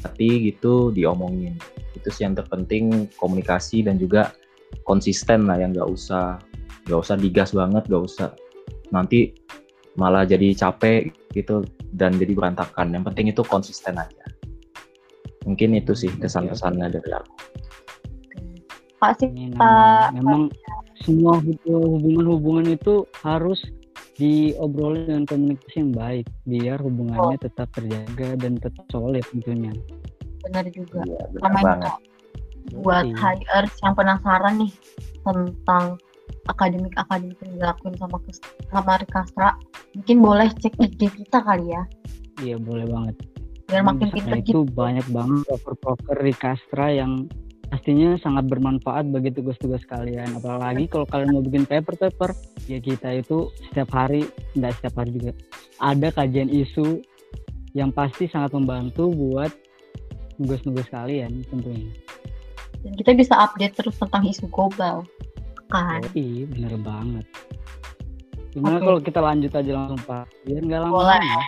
hati gitu diomongin. Itu sih yang terpenting komunikasi dan juga konsisten lah yang nggak usah nggak usah digas banget nggak usah. Nanti malah jadi capek gitu dan jadi berantakan. Yang penting itu konsisten aja. Mungkin itu sih kesan-pesannya dari aku. Pak. Memang semua hub- hubungan-hubungan itu harus diobrolin dengan komunikasi yang baik biar hubungannya tetap terjaga dan tetap solid tentunya. benar juga. Iya, benar Sama banget. buat hires yang penasaran nih tentang akademik-akademik yang dilakuin sama sama Rikastra, mungkin boleh cek IG kita kali ya, Iya boleh banget. biar makin Di sana pinter itu gitu. banyak banget proker-proker di Kastra yang pastinya sangat bermanfaat bagi tugas-tugas kalian. Apalagi kalau kalian mau bikin paper-paper, ya kita itu setiap hari, enggak setiap hari juga, ada kajian isu yang pasti sangat membantu buat tugas-tugas kalian tentunya. Dan kita bisa update terus tentang isu global, kan? Iya, bener banget. Gimana Oke. kalau kita lanjut aja langsung Pak? Biar nggak lama Boleh. lama.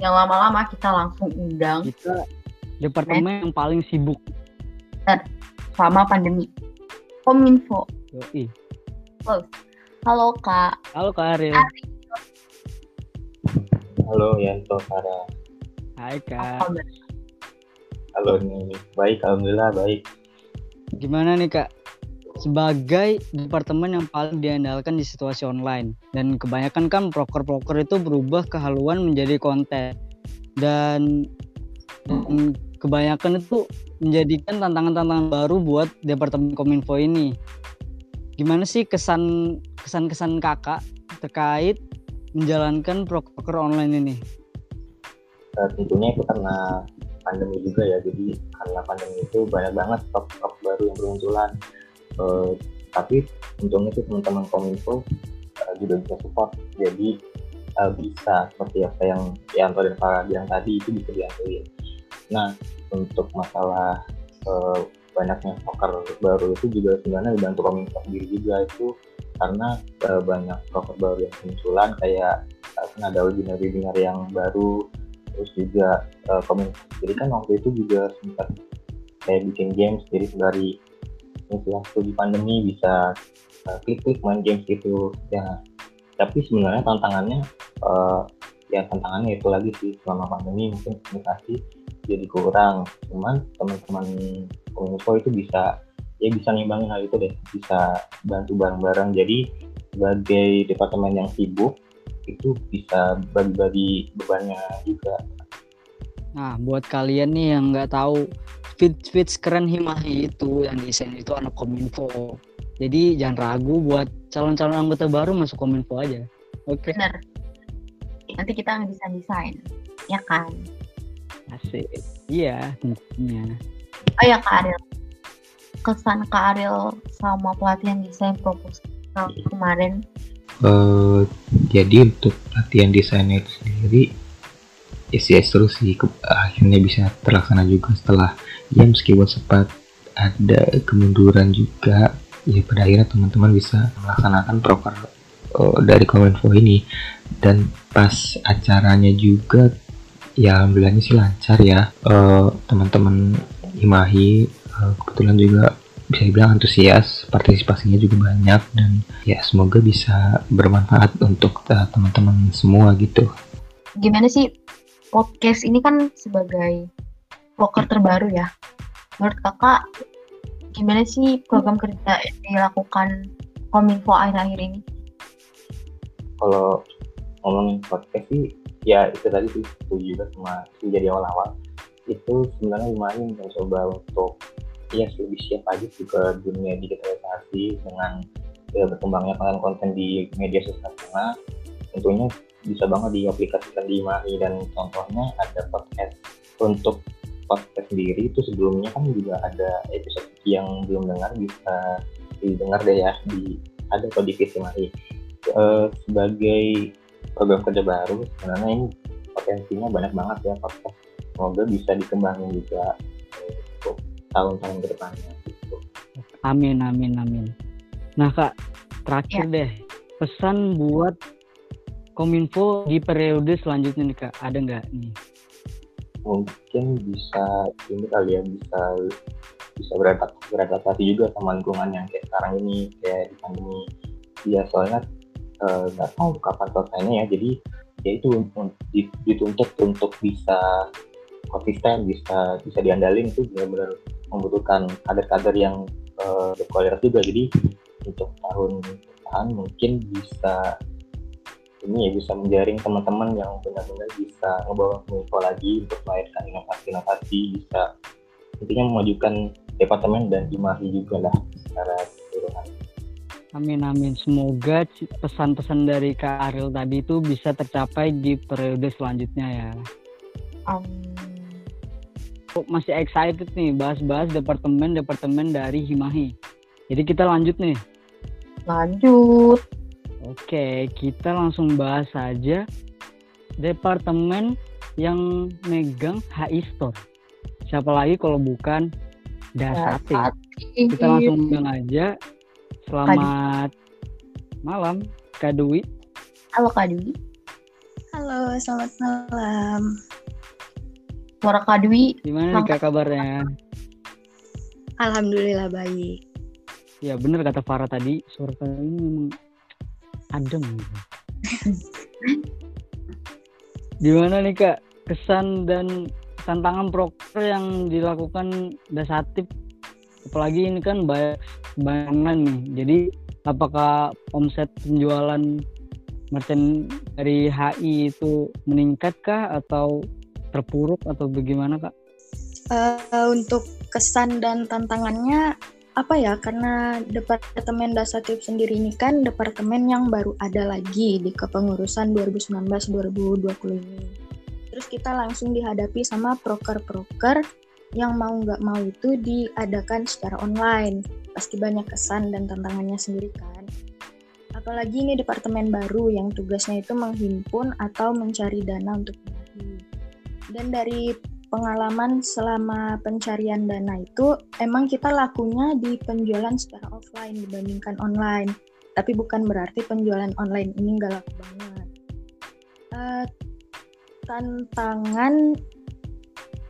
Yang lama-lama kita langsung undang Kita departemen yang paling sibuk. selama pandemi. Kominfo. Yoi. Halo Kak. Halo Kak Ariel. Halo Yanto Farah. Hai Kak. Halo nih, baik alhamdulillah baik. Gimana nih Kak? Sebagai departemen yang paling diandalkan di situasi online dan kebanyakan kan proker-proker itu berubah ke haluan menjadi konten dan, dan kebanyakan itu menjadikan tantangan-tantangan baru buat departemen kominfo ini. Gimana sih kesan kesan-kesan kakak terkait menjalankan proker online ini? Eh, tentunya itu karena pandemi juga ya, jadi karena pandemi itu banyak banget stok-stok baru yang bermunculan. Eh, tapi untungnya sih teman-teman kominfo eh, juga bisa support, jadi eh, bisa seperti apa yang Yanto dan Farah bilang tadi itu bisa diambilin. Nah untuk masalah eh, banyaknya poker baru itu juga sebenarnya dibantu kominfo sendiri juga itu karena eh, banyak poker baru yang munculan kayak eh, kan ada webinar-webinar yang baru terus juga eh, kominfo jadi kan waktu itu juga sempat kayak bikin games jadi dari waktu di pandemi bisa eh, klik-klik main games gitu. Ya tapi sebenarnya tantangannya eh, ya tantangannya itu lagi sih selama pandemi mungkin komunikasi jadi kurang. Cuman teman-teman kominfo itu bisa ya bisa nimbangin hal itu deh bisa bantu bareng-bareng. Jadi sebagai departemen yang sibuk itu bisa bagi-bagi bebannya juga Nah, buat kalian nih yang nggak tahu feeds keren Himahi itu yang desain itu anak kominfo. Jadi jangan ragu buat calon-calon anggota baru masuk kominfo aja. Oke, Bener. Nanti kita bisa desain, ya kan? asik. Iya, tentunya. Oh ya Kak Ariel. Kesan Kak Ariel sama pelatihan desain proposal kemarin Eh, jadi untuk latihan desainnya itu sendiri sih ke- akhirnya bisa terlaksana juga setelah ya meskipun sempat ada kemunduran juga ya pada akhirnya teman-teman bisa melaksanakan proker eh, dari Kominfo ini. Dan pas acaranya juga ya alhamdulillahnya sih lancar ya Eh, teman-teman Himahi eh, kebetulan juga bisa dibilang antusias partisipasinya juga banyak dan ya semoga bisa bermanfaat untuk uh, teman-teman semua gitu. Gimana sih podcast ini kan sebagai poker terbaru ya. Menurut kakak gimana sih program kerja dilakukan Kominfo akhir-akhir ini? kalau ngomongin podcast sih ya itu tadi sih setuju juga sama jadi awal-awal itu sebenarnya lumayan mencoba untuk ya lebih siap aja sih ke dunia digitalisasi dengan ya, berkembangnya konten-konten di media sosial karena tentunya bisa banget diaplikasikan di Imani dan contohnya ada podcast untuk podcast sendiri. Itu sebelumnya kan juga ada episode yang belum dengar bisa didengar deh ya di ada di Imani Eh, sebagai program kerja baru sebenarnya ini potensinya banyak banget ya podcast semoga bisa dikembangin juga eh, untuk tahun-tahun ke depannya gitu. Amin, amin, amin. Nah kak, terakhir deh. Pesan buat kominfo di periode selanjutnya nih kak, ada nggak nih? mungkin bisa ini kali ya bisa bisa beradaptasi, beradaptasi juga sama lingkungan yang kayak sekarang ini kayak di pandemi. Ya soalnya eh, nggak tahu kapan selesainya ya. Jadi ya itu un- di- dituntut untuk bisa konsisten bisa bisa diandalin. Itu benar-benar membutuhkan kader-kader yang uh, berkualitas juga. Jadi untuk tahun depan mungkin bisa ini ya bisa menjaring teman-teman yang benar-benar bisa ngebawa info lagi untuk melahirkan inovasi-inovasi bisa intinya memajukan departemen dan Imahi juga lah secara keseluruhan. Amin amin. Semoga pesan-pesan dari Kak Ariel tadi itu bisa tercapai di periode selanjutnya ya. Amin. Masih excited nih bahas-bahas departemen-departemen dari Himahi. Jadi kita lanjut nih. Lanjut. Oke, kita langsung bahas saja departemen yang megang HI Store. Siapa lagi kalau bukan Dasati. Kita langsung undang aja. Selamat Kadi. malam, Kak Dwi. Halo Kak Dwi. Halo, selamat malam. Suara Kak Dwi. Gimana nih Kak kabarnya? Alhamdulillah baik. Ya bener kata Farah tadi, suara Kak ini memang adem gitu. *laughs* Gimana nih Kak, kesan dan tantangan proker yang dilakukan Dasatip apalagi ini kan banyak banyak nih jadi apakah omset penjualan merchant dari HI itu meningkatkah atau terpuruk atau bagaimana kak? Uh, untuk kesan dan tantangannya apa ya karena departemen Dasatip sendiri ini kan departemen yang baru ada lagi di kepengurusan 2019-2020 ini. Terus kita langsung dihadapi sama proker-proker yang mau nggak mau itu diadakan secara online. Pasti banyak kesan dan tantangannya sendiri kan. Apalagi ini departemen baru yang tugasnya itu menghimpun atau mencari dana untuk. Dan dari pengalaman selama pencarian dana itu, emang kita lakunya di penjualan secara offline dibandingkan online. Tapi bukan berarti penjualan online ini nggak laku banget. Uh, tantangan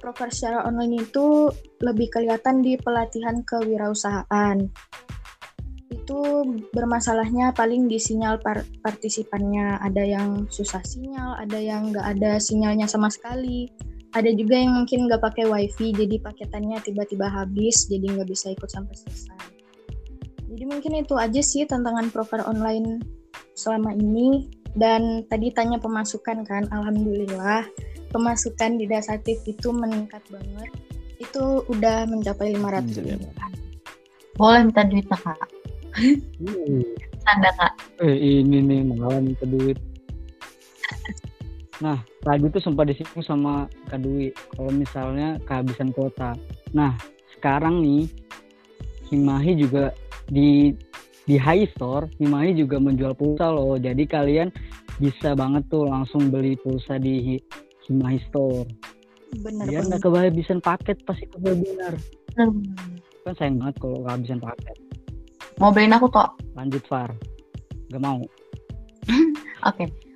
proker secara online itu lebih kelihatan di pelatihan kewirausahaan. Itu bermasalahnya paling di sinyal par partisipannya. Ada yang susah sinyal, ada yang nggak ada sinyalnya sama sekali. Ada juga yang mungkin nggak pakai wifi, jadi paketannya tiba-tiba habis, jadi nggak bisa ikut sampai selesai. Jadi mungkin itu aja sih tantangan proker online selama ini. Dan tadi tanya pemasukan kan, alhamdulillah pemasukan di Dasatif itu meningkat banget. Itu udah mencapai 500 ribu. Boleh minta duit kak? Tanda kak. Eh ini nih malah minta duit. Nah, tadi tuh sempat disinggung sama Kak Dwi kalau misalnya kehabisan kuota. Nah, sekarang nih Himahi juga di di High Store, Himahi juga menjual pulsa loh. Jadi kalian bisa banget tuh langsung beli pulsa di Cimahi Store. Bener Biar nggak kehabisan paket pasti kehabisan. Hmm. Kan sayang banget kalau kehabisan paket. Mau beliin aku toh? Lanjut Far. Gak mau. *laughs* Oke. okay.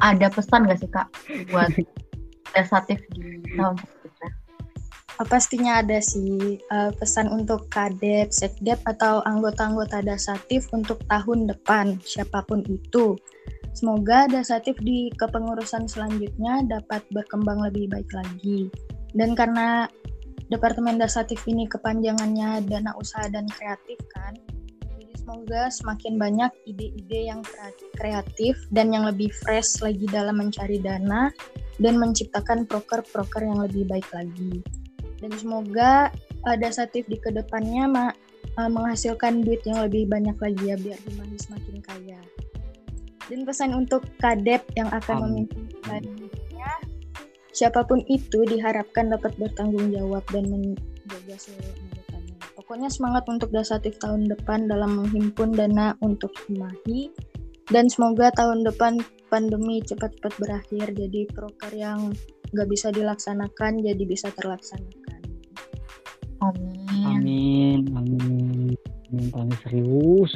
Ada pesan gak sih kak buat *laughs* desatif di tahun selanjutnya? Pastinya ada sih uh, pesan untuk kadep, sekdep atau anggota-anggota dasatif untuk tahun depan siapa pun itu Semoga Dasatif di kepengurusan selanjutnya dapat berkembang lebih baik lagi. Dan karena Departemen Dasatif ini kepanjangannya dana usaha dan kreatif kan, semoga semakin banyak ide-ide yang kreatif dan yang lebih fresh lagi dalam mencari dana dan menciptakan proker-proker yang lebih baik lagi. Dan semoga uh, Dasatif di ke depannya ma uh, menghasilkan duit yang lebih banyak lagi ya biar Himahi semakin kaya dan pesan untuk kadep yang akan memimpin selanjutnya siapa pun itu diharapkan dapat bertanggung jawab dan menjaga seluruh. Pokoknya semangat untuk Dasatif tahun depan dalam menghimpun dana untuk Himahi dan semoga tahun depan pandemi cepat-cepat berakhir jadi proker yang nggak bisa dilaksanakan jadi bisa terlaksanakan. Amin. Amin. Amin. Amin. serius.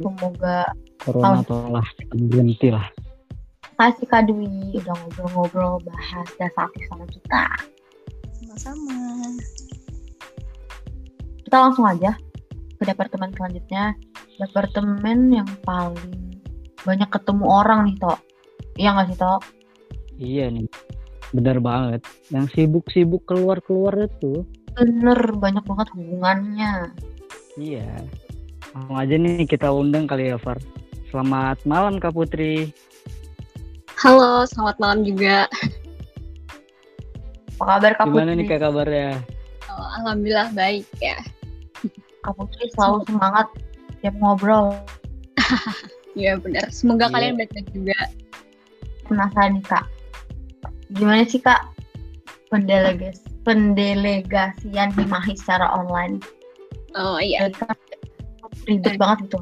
Semoga corona tolak berhenti lah kasih Kak Dwi udah ngobrol-ngobrol bahas dasar sama kita sama-sama kita langsung aja ke departemen selanjutnya departemen yang paling banyak ketemu orang nih Tok iya nggak sih Tok? iya nih bener banget yang sibuk-sibuk keluar-keluar itu bener banyak banget hubungannya Iya. Langsung aja nih kita undang kali ya, Far. Selamat malam Kak Putri. Halo, selamat malam juga. Apa kabar Kak Gimana Putri? nih Kak kabarnya? Oh, Alhamdulillah baik ya. Kak Putri selalu semangat tiap ngobrol. *laughs* Iya benar. Semoga Iya. kalian baik-baik juga. Penasaran nih Kak. Gimana sih Kak pendelegas pendelegasian Himahi secara online? Oh iya, kan ribet banget itu.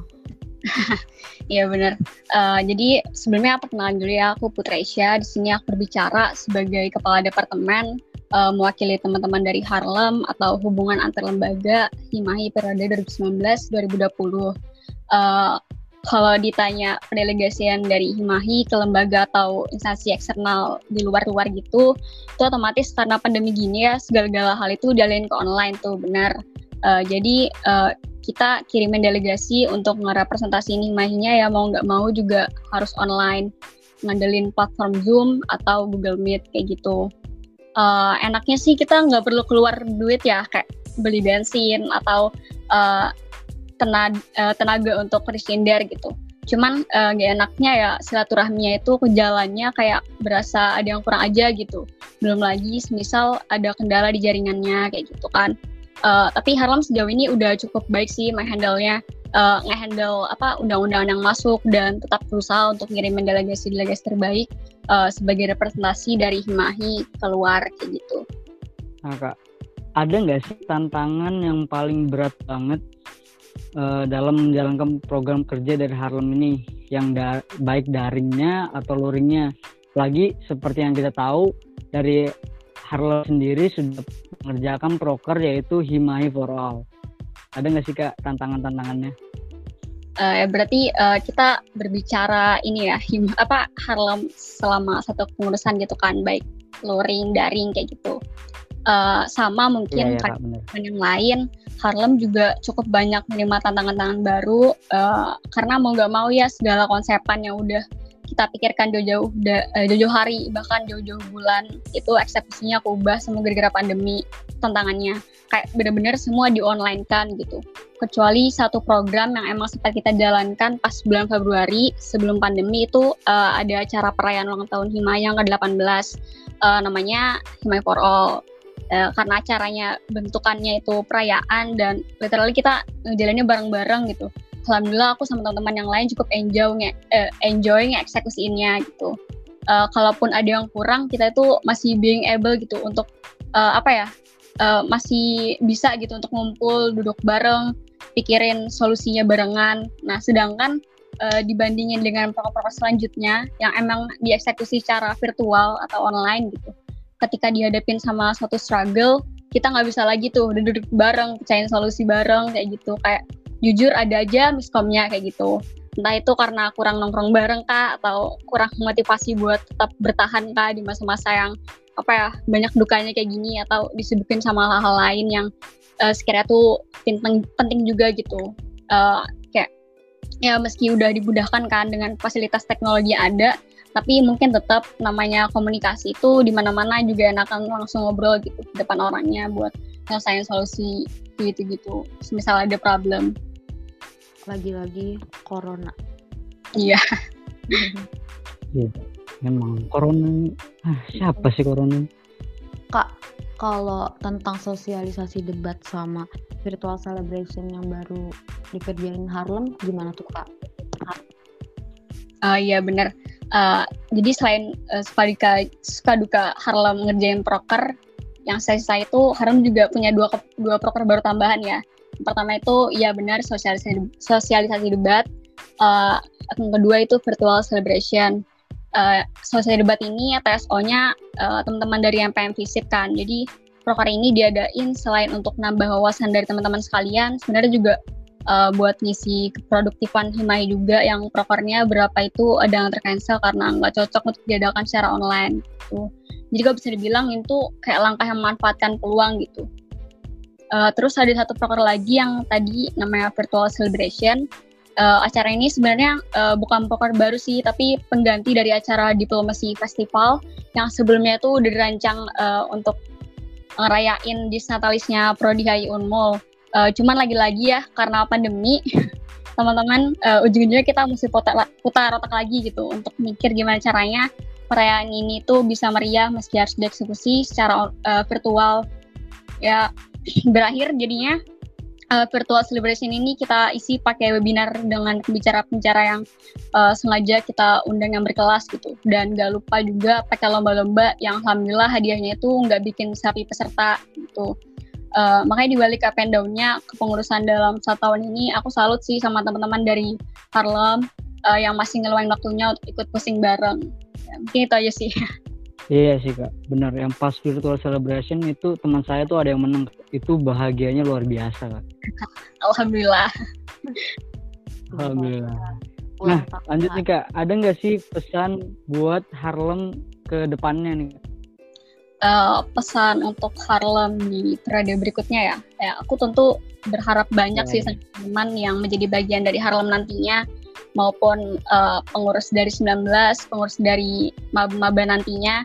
*laughs* iya benar. Eh, jadi sebelumnya perkenalan dulu ya, aku Putra Isya. Di sini aku berbicara sebagai kepala departemen eh, mewakili teman-teman dari Harlem atau hubungan antar lembaga Himahi periode 2019-2020. Eh, kalau ditanya pendelegasian dari Himahi ke lembaga atau instansi eksternal di luar-luar gitu, itu otomatis karena pandemi gini ya segala-gala hal itu dialihin ke online tuh benar. Eh, jadi eh, kita kirimin delegasi untuk ngerepresentasiin Himahinya ya mau nggak mau juga harus online ngandelin platform Zoom atau Google Meet kayak gitu. Eh, enaknya sih kita nggak perlu keluar duit ya kayak beli bensin atau eh, tenaga, tenaga untuk bersinder gitu. Cuman eh, nggak enaknya ya silaturahminya itu kejalannya kayak berasa ada yang kurang aja gitu. Belum lagi misal ada kendala di jaringannya kayak gitu kan. Eh, tapi Harlem sejauh ini udah cukup baik sih menghandle-nya eh, ngehandle apa undang-undang yang masuk dan tetap berusaha untuk ngirimin delegasi-delegasi terbaik eh, sebagai representasi dari Himahi keluar kayak gitu. Nah, Kak, ada nggak sih tantangan yang paling berat banget eh, dalam menjalankan program kerja dari Harlem ini yang da- baik daringnya atau luringnya? Lagi seperti yang kita tahu dari Harlem sendiri sudah mengerjakan proker yaitu Himahi for All. Ada nggak sih kak tantangan-tantangannya? Eh, berarti eh, kita berbicara ini ya him apa Harlem selama satu pengurusan gitu kan baik luring daring kayak gitu Eh, sama mungkin ya kan kak yang lain Harlem juga cukup banyak menerima tantangan-tantangan baru eh, karena mau nggak mau ya segala konsepan yang udah kita pikirkan jauh-jauh eh, jauh-jauh hari bahkan jauh-jauh bulan itu eksekusinya aku ubah semua gara-gara pandemi tantangannya. Kayak bener-bener semua di online kan gitu. Kecuali satu program yang emang sempat kita jalankan pas bulan Februari sebelum pandemi itu eh, ada acara perayaan ulang tahun Hima yang ke-18 eh, namanya Hima for All. Eh, karena acaranya bentukannya itu perayaan dan literally kita ngejalannya bareng-bareng gitu. Alhamdulillah aku sama teman-teman yang lain cukup enjoy nge eh, enjoy eksekusiinnya gitu. Eh, kalaupun ada yang kurang kita itu masih being able gitu untuk eh, apa ya eh, masih bisa gitu untuk ngumpul duduk bareng pikirin solusinya barengan. Nah sedangkan eh, dibandingin dengan proker-proker selanjutnya yang emang dieksekusi secara virtual atau online gitu ketika dihadapin sama suatu struggle kita nggak bisa lagi tuh duduk bareng pecahin solusi bareng kayak gitu kayak jujur ada aja miskomnya kayak gitu. Entah itu karena kurang nongkrong bareng kak atau kurang motivasi buat tetap bertahan kak di masa-masa yang apa ya banyak dukanya kayak gini atau disibukin sama hal-hal lain yang uh, sekiranya tuh penting penting juga gitu. Uh, kayak ya meski udah dimudahkan kan dengan fasilitas teknologi ada tapi mungkin tetap namanya komunikasi itu di mana-mana juga enakan langsung ngobrol gitu di depan orangnya buat nyelesain solusi gitu-gitu. Misal ada problem Lagi-lagi corona. iya *laughs* Memang corona ah, siapa sih corona? Kak, kalau tentang sosialisasi debat sama virtual celebration yang baru dikerjain Harlem, gimana tuh Kak? Ah, iya benar Eh, jadi selain uh, suka duka suka duka Harlem ngerjain proker yang saya saya itu Harlem juga punya dua dua proker baru tambahan ya pertama itu ya benar sosialisasi sosialisasi debat Eh, yang kedua itu virtual celebration Eh, sosialisasi debat ini TSO-nya eh, teman-teman dari MPM Visit kan jadi proker ini diadain selain untuk nambah wawasan dari teman-teman sekalian sebenarnya juga uh, buat ngisi keproduktifan Himai juga yang prokernya berapa itu ada yang tercancel karena nggak cocok untuk diadakan secara online gitu. Jadi kalau bisa dibilang itu kayak langkah yang memanfaatkan peluang gitu. Uh, terus ada satu proker lagi yang tadi namanya virtual celebration. Uh, acara ini sebenarnya uh, bukan proker baru sih, tapi pengganti dari acara diplomasi festival yang sebelumnya itu udah dirancang uh, untuk ngerayain disnatalisnya Prodi HI Unmul Uh, cuman lagi-lagi ya karena pandemi *laughs* teman-teman uh, ujung-ujungnya kita mesti putar otak lagi gitu untuk mikir gimana caranya perayaan ini tuh bisa meriah meski harus dieksekusi secara uh, virtual ya berakhir jadinya uh, virtual celebration ini kita isi pakai webinar dengan pembicara-pembicara yang uh, sengaja kita undang yang berkelas gitu. Dan gak lupa juga pakai lomba-lomba yang alhamdulillah hadiahnya itu nggak bikin sapi peserta gitu. Uh, makanya dibalik up and down-nya kepengurusan dalam satu tahun ini aku salut sih sama teman-teman dari Harlem uh, yang masih ngeluarin waktunya untuk ikut pusing bareng. Ya, mungkin itu aja sih *laughs* Iya sih kak, benar. Yang pas virtual celebration itu teman saya tuh ada yang menang. Itu bahagianya luar biasa kak. *laughs* Alhamdulillah. Alhamdulillah. Nah lanjut nih kak, ada nggak sih pesan buat Harlem ke depannya nih? uh, pesan untuk Harlem di periode berikutnya ya. Ya, aku tentu berharap banyak yeah. sih teman yang menjadi bagian dari Harlem nantinya maupun uh, pengurus dari 19, pengurus dari maba nantinya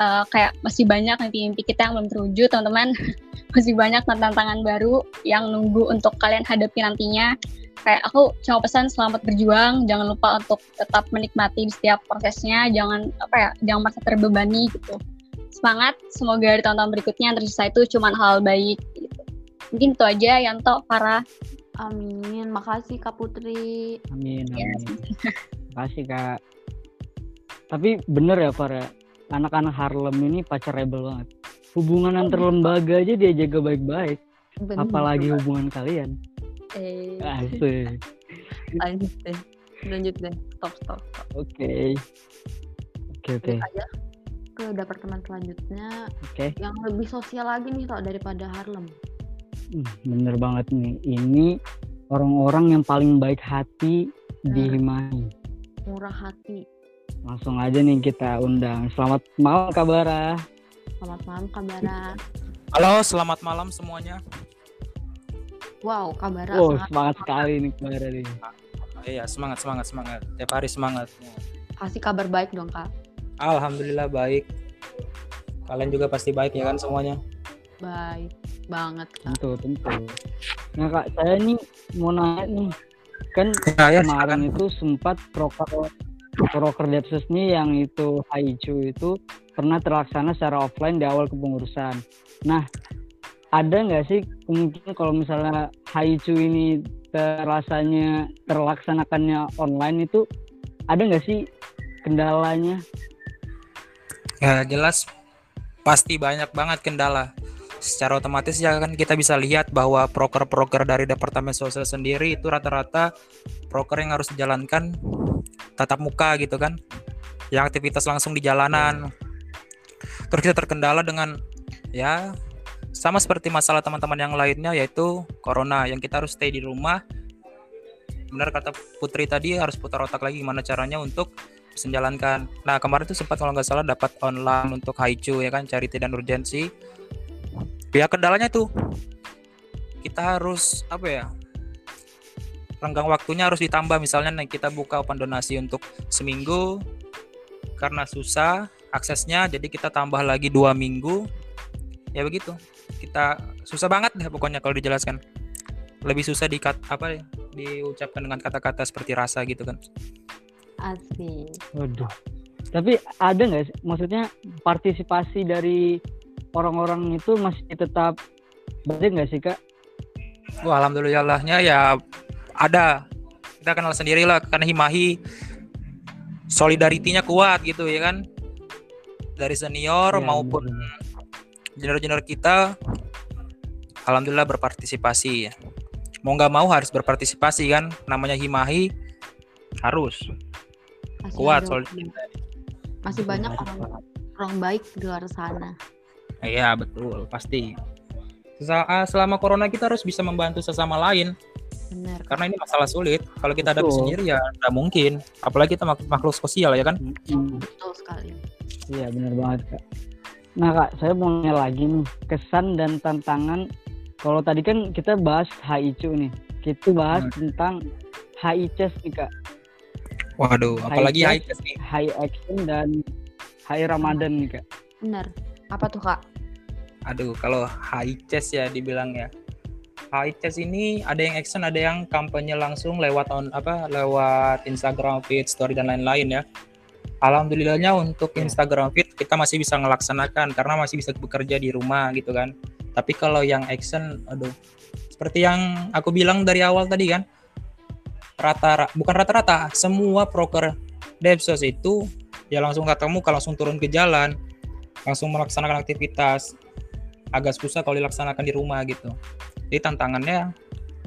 uh, kayak masih banyak nanti mimpi kita yang belum terwujud teman-teman. *laughs* Masih banyak tantangan baru yang nunggu untuk kalian hadapi nantinya. Kayak aku cuma pesan selamat berjuang. Jangan lupa untuk tetap menikmati di setiap prosesnya. Jangan apa ya jangan merasa terbebani gitu. Semangat. Semoga di tahun-tahun berikutnya yang tersisa itu cuma hal baik gitu. mungkin itu aja Yanto para amin. Makasih Kak Putri. Amin amin. Ya. makasih Kak. Tapi bener ya para anak-anak Harlem ini pacar rebel banget hubungan antar lembaga aja dia jaga baik-baik apalagi hubungan kalian eh asik *laughs* lanjut deh lanjut deh stop stop, stop. oke okay. oke okay, oke okay ke departemen selanjutnya okay. yang lebih sosial lagi nih kok daripada Harlem. Hmm, bener banget nih. Ini orang-orang yang paling baik hati nah, di Himahi. Murah hati. Langsung aja nih kita undang. Selamat malam Kabara. Selamat malam Kabara. Halo, selamat malam semuanya. Wow, Kabara. Oh, semangat, semangat sekali nih Kabara nih. Iya, semangat, semangat, semangat. Tiap hari semangat. Kasih kabar baik dong, Kak. Alhamdulillah baik. Kalian juga pasti baik ya kan semuanya? Baik banget. Kak. Tentu, tentu. Nah kak, saya nih mau nanya nih, kan ya, ya, kemarin itu sempat proker proker Depsus nih yang itu Haichu itu pernah terlaksana secara offline di awal kepengurusan. Nah, ada nggak sih kemungkinan kalau misalnya Haichu ini terasanya terlaksanakannya online itu ada nggak sih kendalanya Ya jelas pasti banyak banget kendala. Secara otomatis ya kan kita bisa lihat bahwa proker-proker dari Departemen Sosial sendiri itu rata-rata proker yang harus dijalankan tatap muka gitu kan. Yang aktivitas langsung di jalanan. Terus kita terkendala dengan ya sama seperti masalah teman-teman yang lainnya yaitu corona yang kita harus stay di rumah. Benar kata Putri tadi harus putar otak lagi gimana caranya untuk menjalankan. Nah kemarin tuh sempat kalau nggak salah dapat online untuk Haichu ya kan charity dan urgensi. Ya kendalanya tuh kita harus apa ya renggang waktunya harus ditambah. Misalnya nih kita buka open donasi untuk seminggu karena susah aksesnya jadi kita tambah lagi dua minggu. Ya begitu. Kita susah banget deh pokoknya kalau dijelaskan. Lebih susah di apa ya diucapkan dengan kata-kata seperti rasa gitu kan. Asik. Waduh. Tapi ada nggak sih, maksudnya partisipasi dari orang-orang itu masih tetap baik nggak sih kak? Wah, alhamdulillahnya ya ada. Kita kenal sendiri lah karena Himahi solidaritinya kuat gitu ya kan. Dari senior ya, maupun junior-junior kita alhamdulillah berpartisipasi ya. Mau nggak mau harus berpartisipasi kan namanya Himahi harus masih kuat ada, soalnya masih banyak orang orang baik di luar sana iya betul pasti. Ah, selama corona kita harus bisa membantu sesama lain. Benar. karena ini masalah sulit. Kalau kita ada sendiri ya tidak mungkin. Apalagi kita mak makhluk sosial ya kan? Betul sekali. Iya benar banget kak. Nah kak saya mau nanya lagi nih. Kesan dan tantangan kalau tadi kan kita bahas HICU nih. Kita bahas hmm. tentang HICES nih kak. Waduh, apalagi high, high nih. High action dan high Ramadan nih kak. Benar. Apa tuh kak? Aduh, kalau high chest ya dibilang ya. high test ini ada yang action, ada yang kampanye langsung lewat on apa lewat Instagram feed, story dan lain-lain ya. Alhamdulillahnya untuk Instagram feed kita masih bisa melaksanakan karena masih bisa bekerja di rumah gitu kan. Tapi kalau yang action, aduh, seperti yang aku bilang dari awal tadi kan, rata bukan rata-rata, semua proker Devsos itu ya langsung ketemu, kalau langsung turun ke jalan, langsung melaksanakan aktivitas agak susah kalau dilaksanakan di rumah gitu. Jadi tantangannya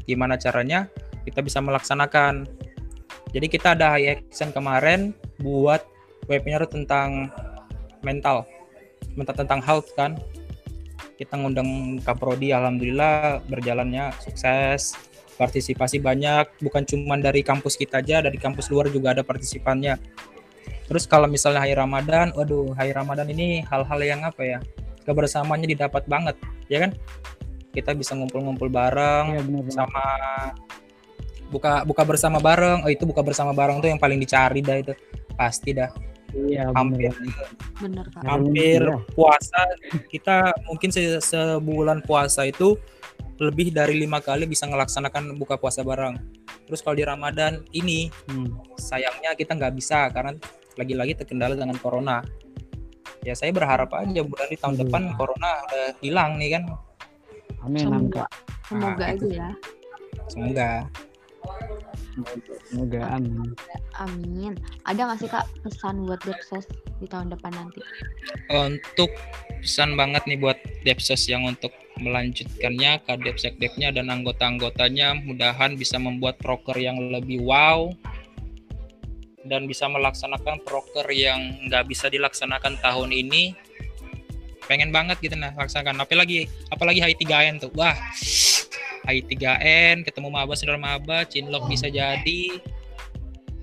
gimana caranya kita bisa melaksanakan. Jadi kita ada high action kemarin buat webinar tentang mental, mental tentang health kan. Kita ngundang Kaprodi, alhamdulillah berjalannya sukses. Partisipasi banyak, bukan cuma dari kampus kita aja, dari kampus luar juga ada partisipannya. Terus kalau misalnya hari Ramadan, waduh, hari Ramadan ini hal-hal yang apa ya? kebersamaannya didapat banget ya kan kita bisa ngumpul-ngumpul bareng ya, bener -bener. sama buka buka bersama bareng oh itu buka bersama bareng tuh yang paling dicari dah itu pasti dah Iya, hampir bener, hampir ya. puasa kita mungkin se sebulan puasa itu lebih dari lima kali bisa melaksanakan buka puasa bareng. Terus kalau di Ramadan ini hmm. sayangnya kita nggak bisa karena lagi-lagi terkendala dengan corona. Ya saya berharap aja bulan di tahun hmm. depan corona udah hilang nih kan? Amin kak semoga. Nah, aja ya. Semoga. Semoga amin. Amin. Ada nggak sih kak pesan buat Depsos di tahun depan nanti? Untuk pesan banget nih buat Depsos yang untuk melanjutkannya ke Depsek-Depnya dan anggota-anggotanya mudahan bisa membuat proker yang lebih wow dan bisa melaksanakan proker yang nggak bisa dilaksanakan tahun ini pengen banget gitu nah laksanakan. Apalagi apalagi HI3N tuh. Wah HI3N ketemu maba saudara maba Cinlok bisa jadi.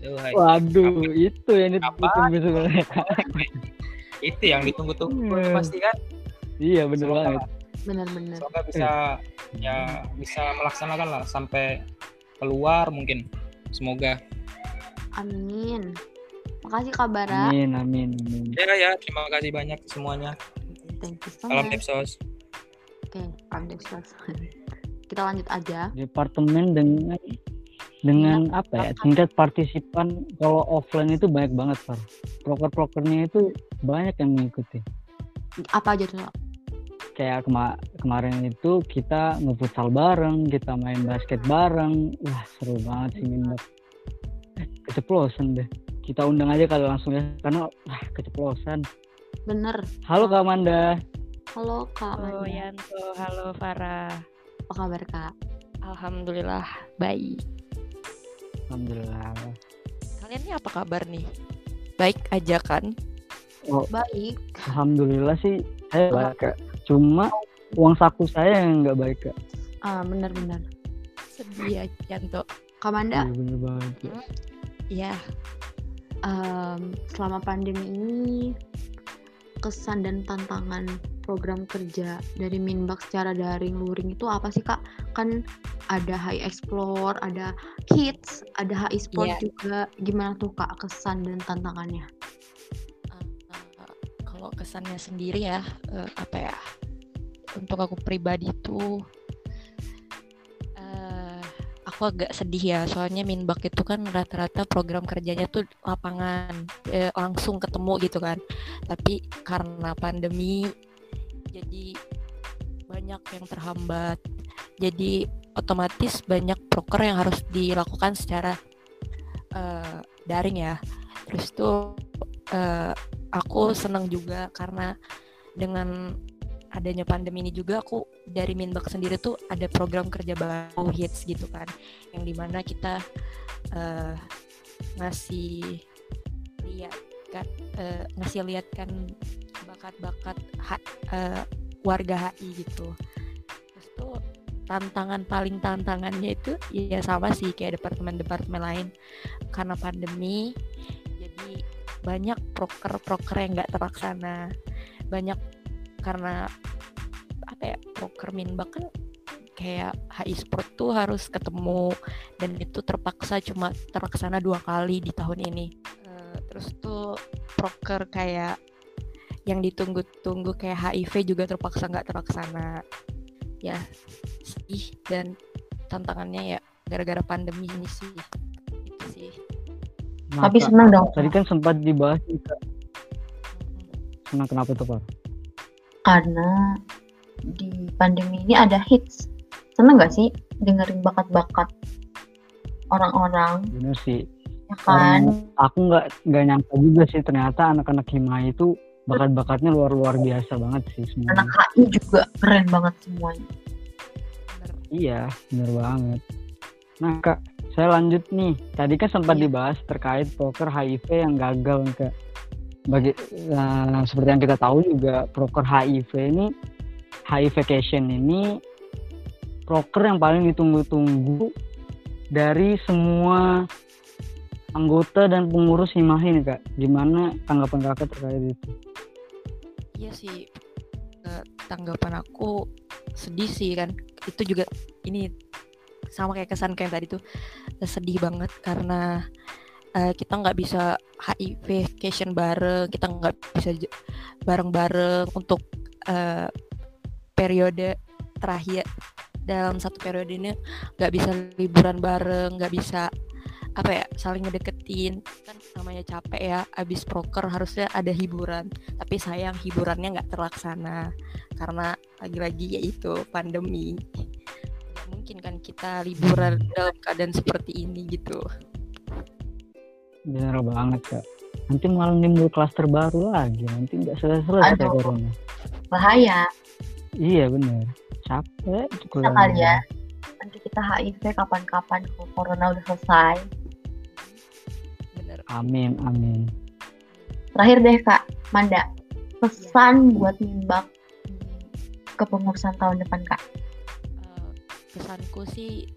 Tuh, waduh apa, itu yang ditunggu sebenarnya. *laughs* Itu yang ditunggu-tunggu hmm. pasti kan? Iya bener Semoga, banget. Bener-bener. Semoga bisa ya bisa melaksanakan lah sampai keluar mungkin. Semoga Amin. Makasih Kak Bara. Amin, amin, amin. Ya, ya, terima kasih banyak semuanya. Thank you so Salam Depsos. Oke, okay, salam Depsos. *laughs* Kita lanjut aja. Departemen dengan dengan ya, apa ya tingkat partisipan kalau offline itu banyak banget Pak. Proker-prokernya itu banyak yang mengikuti. Apa aja tuh? Kayak kema kemarin itu kita ngefutsal bareng, kita main basket bareng. Wah seru banget sih minat keceplosan deh. Kita undang aja kalau langsung ya karena ah, keceplosan. Bener. Halo kak Amanda. Halo kak halo Yanto. Halo Farah. Apa kabar kak? Alhamdulillah baik. Alhamdulillah. Kalian ini apa kabar nih? Baik aja kan? Oh, baik. Alhamdulillah sih saya baik kak. Cuma uang saku saya yang nggak baik kak. Ah benar-benar sedih ya Yanto Kamanda iya, bener banget hmm? ya um, selama pandemi ini kesan dan tantangan program kerja dari Minbak secara daring luring itu apa sih kak? Kan ada High Explore, ada Kids, ada High Sport yeah. juga. Gimana tuh kak kesan dan tantangannya? Uh, uh, kalau kesannya sendiri ya uh, apa ya? Untuk aku pribadi tuh aku agak sedih ya soalnya Minbak itu kan rata-rata program kerjanya tuh lapangan eh, langsung ketemu gitu kan. Tapi karena pandemi jadi banyak yang terhambat. Jadi otomatis banyak proker yang harus dilakukan secara uh, daring ya. Terus tuh uh, aku senang juga karena dengan adanya pandemi ini juga aku dari Minbak sendiri tuh ada program kerja baru hits gitu kan. Yang di mana kita uh, ngasih lihat kan uh, ngasih lihat kan bakat-bakat uh, warga HI gitu. Terus tuh tantangan paling tantangannya itu ya sama sih kayak departemen-departemen lain. Karena pandemi jadi banyak proker-proker yang nggak terlaksana. Banyak karena apa ya proker minbak kan kayak HI Sport tuh harus ketemu dan itu terpaksa cuma terlaksana dua kali di tahun ini uh, terus tuh proker kayak yang ditunggu-tunggu kayak HIV juga terpaksa nggak terlaksana ya sih dan tantangannya ya gara-gara pandemi ini sih itu sih Tapi senang dong. Tadi kan sempat dibahas Kak. Senang kenapa tuh, Pak? Karena di pandemi ini ada hits. Seneng gak sih dengerin bakat-bakat orang-orang? Bener sih. Ya kan? Orang- aku nggak nggak nyangka juga sih ternyata anak-anak hima itu bakat-bakatnya luar luar biasa banget sih semuanya. Anak HI juga keren banget semuanya. Iya, bener banget. Nah, Kak, saya lanjut nih. Tadi kan sempat Iya. dibahas terkait proker HIV yang gagal, nih, Kak. Bagi nah, seperti yang kita tahu juga proker HIV ini HIV vacation ini proker yang paling ditunggu-tunggu dari semua anggota dan pengurus Himahi nih, Kak. Gimana tanggapan Kakak terkait itu? Iya sih tanggapan aku sedih sih kan itu juga ini sama kayak kesan kayak tadi tuh sedih banget karena eh, kita nggak bisa HIV vacation bareng kita nggak bisa bareng-bareng untuk eh, periode terakhir. Dalam satu periode ini nggak bisa liburan bareng nggak bisa apa ya saling ngedeketin. Kan namanya capek ya abis proker harusnya ada hiburan. Tapi sayang hiburannya nggak terlaksana karena lagi-lagi yaitu pandemi. Mungkin kan kita liburan dalam keadaan seperti ini gitu Bener banget, Kak. Nanti malah nimbul klaster baru lagi. Nanti nggak selesai-selesai Aduh. corona. Bahaya. Iya bener. Capek kuliah. kali ya. Nanti kita HIV kapan-kapan kalau corona udah selesai. bener Amin, amin. Terakhir deh Kak, Manda. Pesan buat Mimbak di kepengurusan tahun depan Kak. Eh, pesanku sih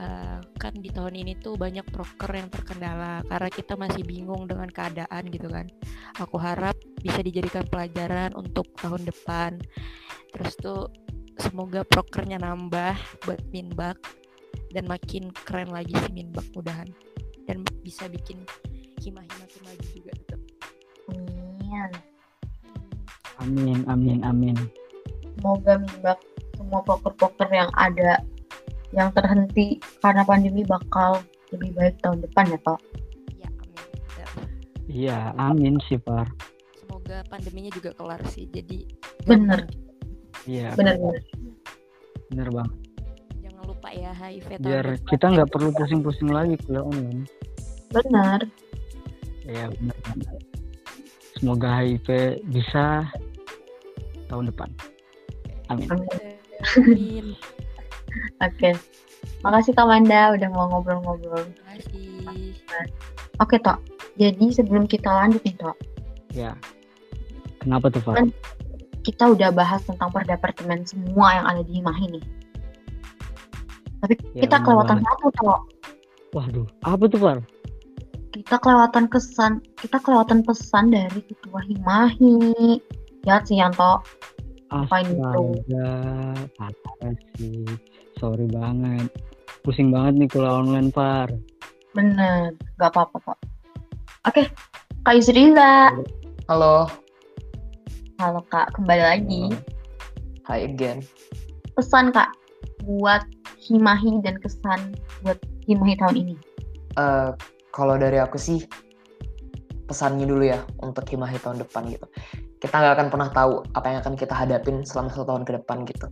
eh, kan di tahun ini tuh banyak proker yang terkendala karena kita masih bingung dengan keadaan gitu kan. Aku harap bisa dijadikan pelajaran untuk tahun depan. Terus tuh semoga prokernya nambah buat Minbak dan makin keren lagi si Minbak mudahan dan bisa bikin hima-hima makin maju juga tetap. Amin. Amin, amin, amin. Semoga Mimbak semua poker-poker yang ada yang terhenti karena pandemi bakal lebih baik tahun depan ya Kak. Ya amin. Iya, amin sih, Par. Semoga pandeminya juga kelar sih. Jadi Bener, Iya, bener-bener. bener banget. jangan lupa ya HIV tahun Biar kita nggak perlu pusing-pusing lagi kuliah online. Bener. Iya, bener banget. Semoga HIV bisa tahun depan. Amin. Amin. Amin. Oke. Makasih Kak Manda udah mau ngobrol-ngobrol. Terima kasih. Oke, Tok. Jadi sebelum kita lanjut nih, Tok. Ya. Kenapa tuh, Pak? Kan kita udah bahas tentang perdepartemen semua yang ada di Himahi nih. Tapi Ya, kita kelewatan banget. satu, Tok. Waduh, apa tuh, Par? Kita kelewatan kesan, kita kelewatan pesan dari ketua Himahi. Ya, sih, Yanto. Astaga, parah sih. Sorry banget. Pusing banget nih kuliah online, Par. Bener. Gak apa-apa, Tok. Oke. Kak Yusrila. Halo, Halo, Kak. Kembali lagi. hi again. Pesan, Kak. Buat Himahi dan kesan buat Himahi tahun ini. Eh, kalau dari aku sih pesannya dulu ya untuk Himahi tahun depan gitu. Kita nggak akan pernah tahu apa yang akan kita hadapin selama satu tahun ke depan gitu.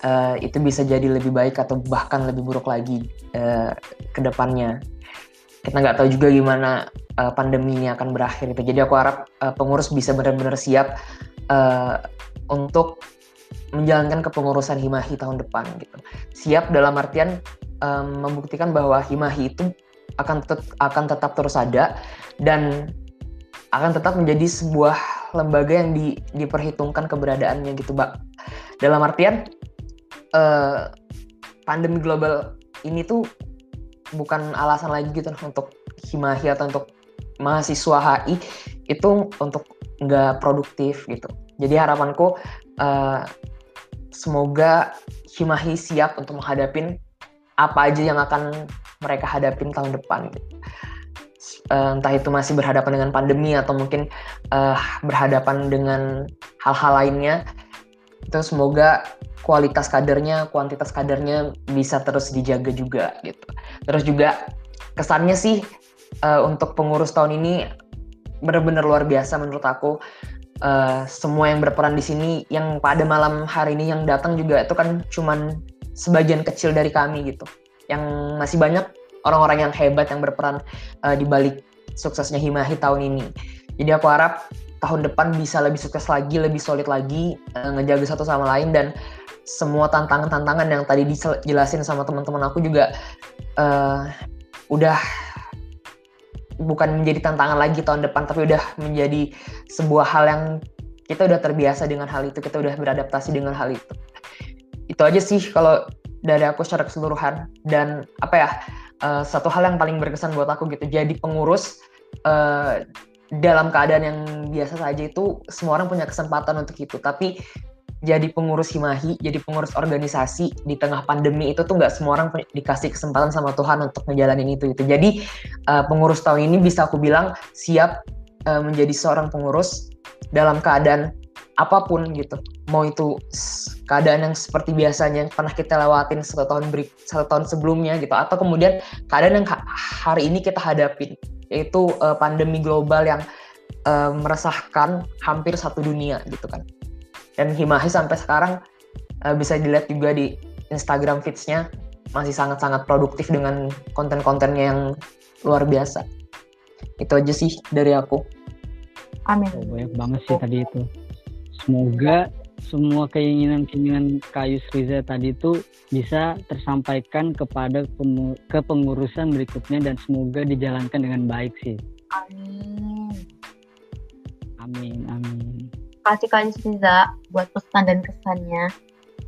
Eh, itu bisa jadi lebih baik atau bahkan lebih buruk lagi eh, ke depannya. Kita nggak tahu juga gimana eh, pandemi ini akan berakhir gitu. Jadi aku harap eh, pengurus bisa benar-benar siap eh, untuk menjalankan kepengurusan Himahi tahun depan gitu. Siap dalam artian em, membuktikan bahwa Himahi itu akan tetap akan tetap terus ada dan akan tetap menjadi sebuah lembaga yang di, diperhitungkan keberadaannya gitu, Mbak. Dalam artian eh, pandemi global ini tuh bukan alasan lagi gitu untuk Himahi atau untuk mahasiswa HI itu untuk nggak produktif gitu. Jadi harapanku eh, semoga Himahi siap untuk menghadapin apa aja yang akan mereka hadapin tahun depan gitu. Eh, entah itu masih berhadapan dengan pandemi atau mungkin eh, berhadapan dengan hal-hal lainnya itu semoga kualitas kadernya, kuantitas kadernya bisa terus dijaga juga gitu. Terus juga kesannya sih uh, untuk pengurus tahun ini benar-benar luar biasa menurut aku. Uh, semua yang berperan di sini, yang pada malam hari ini yang datang juga itu kan cuman sebagian kecil dari kami gitu. Yang masih banyak orang-orang yang hebat yang berperan uh, di balik suksesnya Himahi tahun ini. Jadi aku harap tahun depan bisa lebih sukses lagi, lebih solid lagi, uh, ngejaga satu sama lain dan semua tantangan-tantangan yang tadi dijelasin sama teman-teman aku juga uh, udah bukan menjadi tantangan lagi tahun depan tapi udah menjadi sebuah hal yang kita udah terbiasa dengan hal itu kita udah beradaptasi dengan hal itu. Itu aja sih kalau dari aku secara keseluruhan. Dan apa ya uh, satu hal yang paling berkesan buat aku gitu jadi pengurus uh, dalam keadaan yang biasa saja itu semua orang punya kesempatan untuk itu. Tapi jadi pengurus himahi, jadi pengurus organisasi di tengah pandemi itu tuh nggak semua orang dikasih kesempatan sama Tuhan untuk ngejalanin itu itu. Jadi uh, pengurus tahun ini bisa aku bilang siap uh, menjadi seorang pengurus dalam keadaan apa pun gitu. Mau itu keadaan yang seperti biasanya yang pernah kita lewatin satu tahun beri, satu tahun sebelumnya gitu, atau kemudian keadaan yang hari ini kita hadapin yaitu uh, pandemi global yang uh, meresahkan hampir satu dunia gitu kan dan Himahi sampai sekarang uh, bisa dilihat juga di Instagram feeds-nya masih sangat-sangat produktif dengan konten-kontennya yang luar biasa. Itu aja sih dari aku. Amin. Oh, banyak banget sih tadi itu. Semoga semua keinginan-keinginan Kayus Riza tadi itu bisa tersampaikan kepada kepengurusan berikutnya dan semoga dijalankan dengan baik sih. Amin. Amin, amin kasih kali Riza buat pesan dan kesannya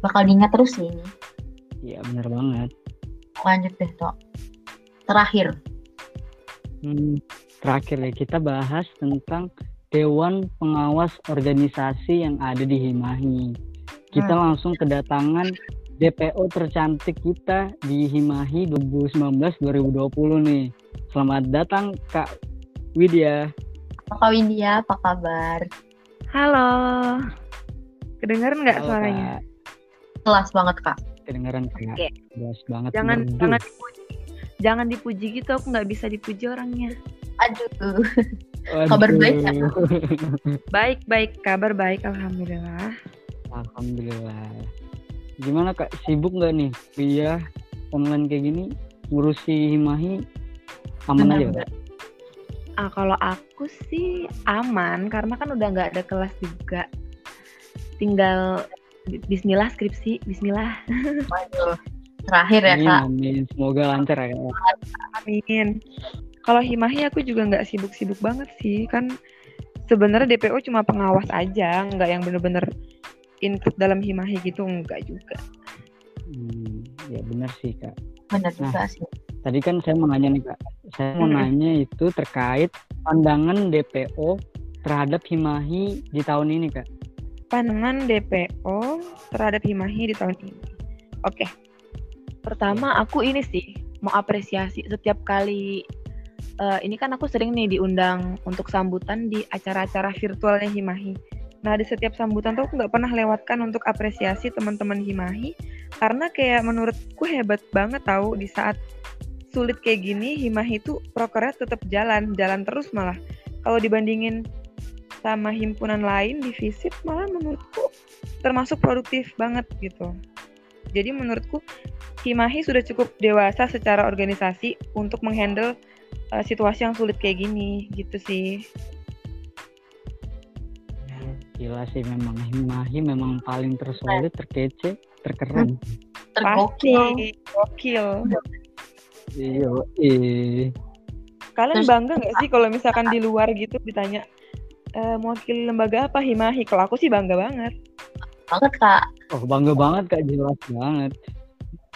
bakal diingat terus sih ini. Iya benar banget. Lanjut deh Tok. Terakhir. Hmm, terakhir ya kita bahas tentang Dewan Pengawas Organisasi yang ada di Himahi. Kita hmm. langsung kedatangan DPO tercantik kita di Himahi 2019-2020 nih. Selamat datang Kak Widya. Kak Widya, apa kabar? Halo. Kedengeran nggak suaranya? Kak. Kelas banget kak. Kedengeran kak. Oke. Jelas banget. Jangan jangan dipuji. Jangan dipuji gitu. Aku nggak bisa dipuji orangnya. Aduh. Aduh. Kabar baik ya? baik baik. Kabar baik. Alhamdulillah. Alhamdulillah. Gimana kak? Sibuk nggak nih? Iya. Online kayak gini ngurusi Himahi aman aja kak? Ah, kalau aku sih aman karena kan udah nggak ada kelas juga. Tinggal Bismillah skripsi, Bismillah. *laughs* Waduh, terakhir ya kak. Amin, semoga lancar ya. Amin. Kalau Himahi aku juga nggak sibuk-sibuk banget sih, kan sebenarnya DPO cuma pengawas aja, nggak yang bener-bener input dalam Himahi gitu, nggak juga. Hmm, ya benar sih kak. Benar nah, juga sih. Tadi kan saya mau nanya nih kak, saya mau nanya itu terkait pandangan DPO terhadap Himahi di tahun ini, Kak. Pandangan DPO terhadap Himahi di tahun ini. Oke. Pertama aku ini sih mau apresiasi setiap kali uh, ini kan aku sering nih diundang untuk sambutan di acara-acara virtualnya Himahi. Nah di setiap sambutan tuh aku nggak pernah lewatkan untuk apresiasi teman-teman Himahi karena kayak menurutku hebat banget tahu di saat sulit kayak gini Himahi itu prokernya tetap jalan jalan terus malah. Kalau dibandingin sama himpunan lain di visit malah menurutku termasuk produktif banget gitu. Jadi menurutku Himahi sudah cukup dewasa secara organisasi untuk menghandle uh, situasi yang sulit kayak gini gitu sih. Gila sih memang. Himahi memang paling tersolid terkece terkeren. Tergokil. Gokil Iya, eh. Kalian bangga nggak sih kalau misalkan di luar gitu ditanya e, mewakili lembaga apa Himahi? Kalau aku sih bangga banget. Banget kak. Oh bangga banget kak jelas banget.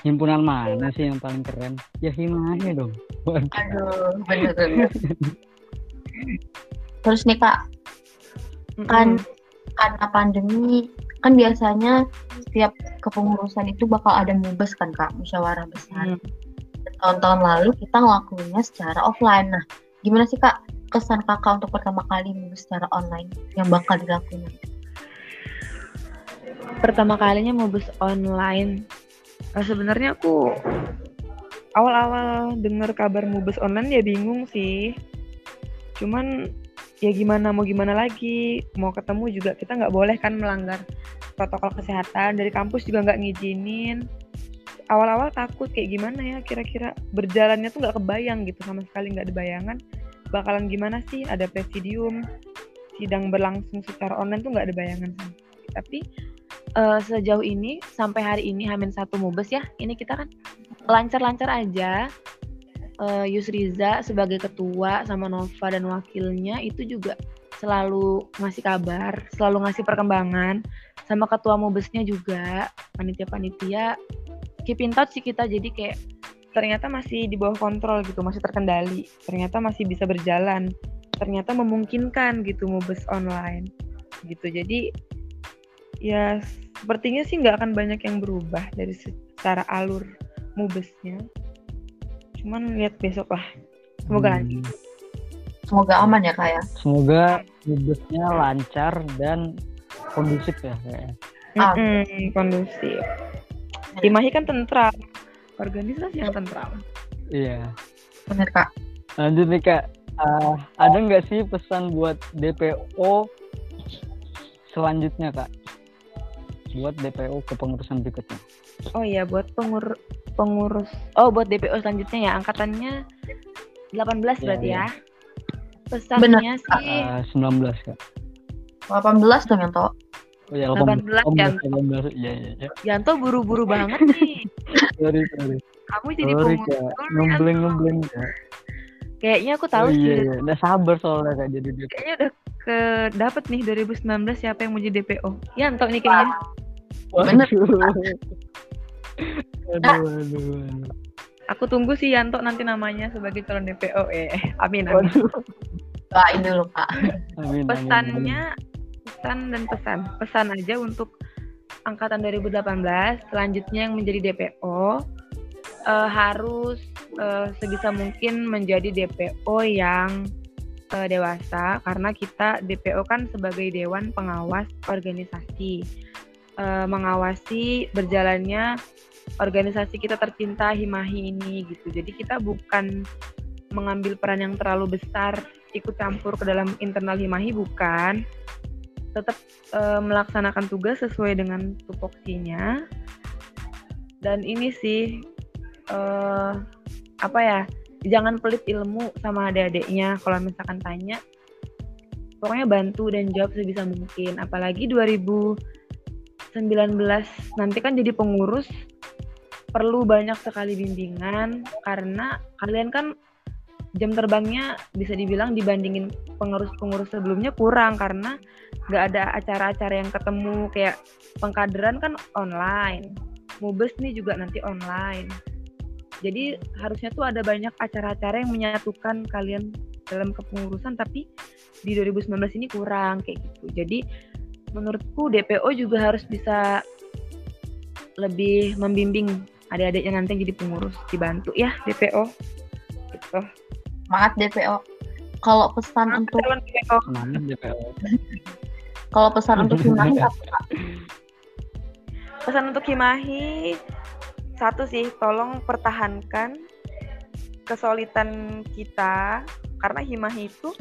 Himpunan mana sih yang paling keren? Ya Himahi dong. Aduh, bener-bener. Terus nih kak, kan karena pandemi kan biasanya setiap kepengurusan itu bakal ada mubes kan kak musyawarah besar. Hmm tahun-tahun lalu kita ngelakuinnya secara offline. Nah, gimana sih kak kesan kakak untuk pertama kali minggu secara online yang bakal dilakuin? pertama kalinya mubes online. Nah, sebenarnya aku awal-awal dengar kabar mubes online ya bingung sih. Cuman ya gimana mau gimana lagi mau ketemu juga kita nggak boleh kan melanggar protokol kesehatan dari kampus juga nggak ngizinin awal-awal takut kayak gimana ya kira-kira berjalannya tuh nggak kebayang gitu sama sekali nggak ada bayangan. Bakalan gimana sih ada presidium sidang berlangsung secara online tuh nggak ada bayangan tapi uh, sejauh ini sampai hari ini Hamin satu mubes ya ini kita kan lancar-lancar aja uh, Yusriza sebagai ketua sama Nova dan wakilnya itu juga selalu ngasih kabar, selalu ngasih perkembangan sama ketua mubesnya juga panitia-panitia keep in touch sih kita jadi kayak ternyata masih di bawah kontrol gitu, masih terkendali, ternyata masih bisa berjalan, ternyata memungkinkan gitu mubes online gitu. Jadi ya sepertinya sih nggak akan banyak yang berubah dari secara alur mubesnya. Cuman lihat besok lah. Semoga Hmm. lancar. Semoga aman ya kak ya. Semoga mubesnya lancar dan kondusif ya kayaknya. Mm-mm, kondusif. Himahi kan tentram. Organisasi yang tentram. Iya. Bener kak. Lanjut nih kak, Ah, ada nggak sih pesan buat DPO selanjutnya kak? Buat DPO kepengurusan berikutnya. Oh iya, buat pengur pengurus. Oh, buat DPO selanjutnya ya, angkatannya 18 berarti iya. ya. Pesannya sih Ah, 19 kak. 18 dong yang tau. Oh ya 18 kan. 18, 18. Iya iya iya. Yanto buru-buru banget nih. Sorry sorry. Kamu jadi Sorry dulu, Ngebleng Yanto. ngebleng kak. Kayaknya aku tahu oh, sih. iya iya. Udah sabar soalnya kak jadi DPO. Kayaknya udah ke dapet nih 2019 siapa yang mau jadi DPO. Yanto nih kayaknya. Bener. *laughs* aduh, aduh, aduh. Aku tunggu sih Yanto nanti namanya sebagai calon DPO. Eh, amin amin. Doain dulu kak. Amin, amin, Pesannya pesan dan pesan. Pesan aja untuk angkatan 2018 selanjutnya yang menjadi DPO eh, harus eh, sebisa mungkin menjadi DPO yang eh, dewasa karena kita DPO kan sebagai dewan pengawas organisasi Eh, mengawasi berjalannya organisasi kita tercinta Himahi ini gitu. Jadi kita bukan mengambil peran yang terlalu besar ikut campur ke dalam internal Himahi bukan tetap eh, melaksanakan tugas sesuai dengan tupoksinya. Dan ini sih eh, apa ya jangan pelit ilmu sama adik-adiknya kalau misalkan tanya. Pokoknya bantu dan jawab sebisa mungkin. Apalagi 2019 nanti kan jadi pengurus perlu banyak sekali bimbingan. Karena kalian kan jam terbangnya bisa dibilang dibandingin pengurus-pengurus sebelumnya kurang. Karena nggak ada acara-acara yang ketemu kayak pengkaderan kan online. Mubes nih juga nanti online. Jadi harusnya tuh ada banyak acara-acara yang menyatukan kalian dalam kepengurusan tapi di 2019 ini kurang kayak gitu. Jadi menurutku DPO juga harus bisa lebih membimbing adik-adiknya nanti jadi pengurus dibantu ya DPO gitu. Semangat DPO. Kalau pesan untuk Semangat DPO. *laughs* kalau pesan untuk Himahi apa pesan untuk Himahi satu sih tolong pertahankan kesulitan kita. Karena Himahi itu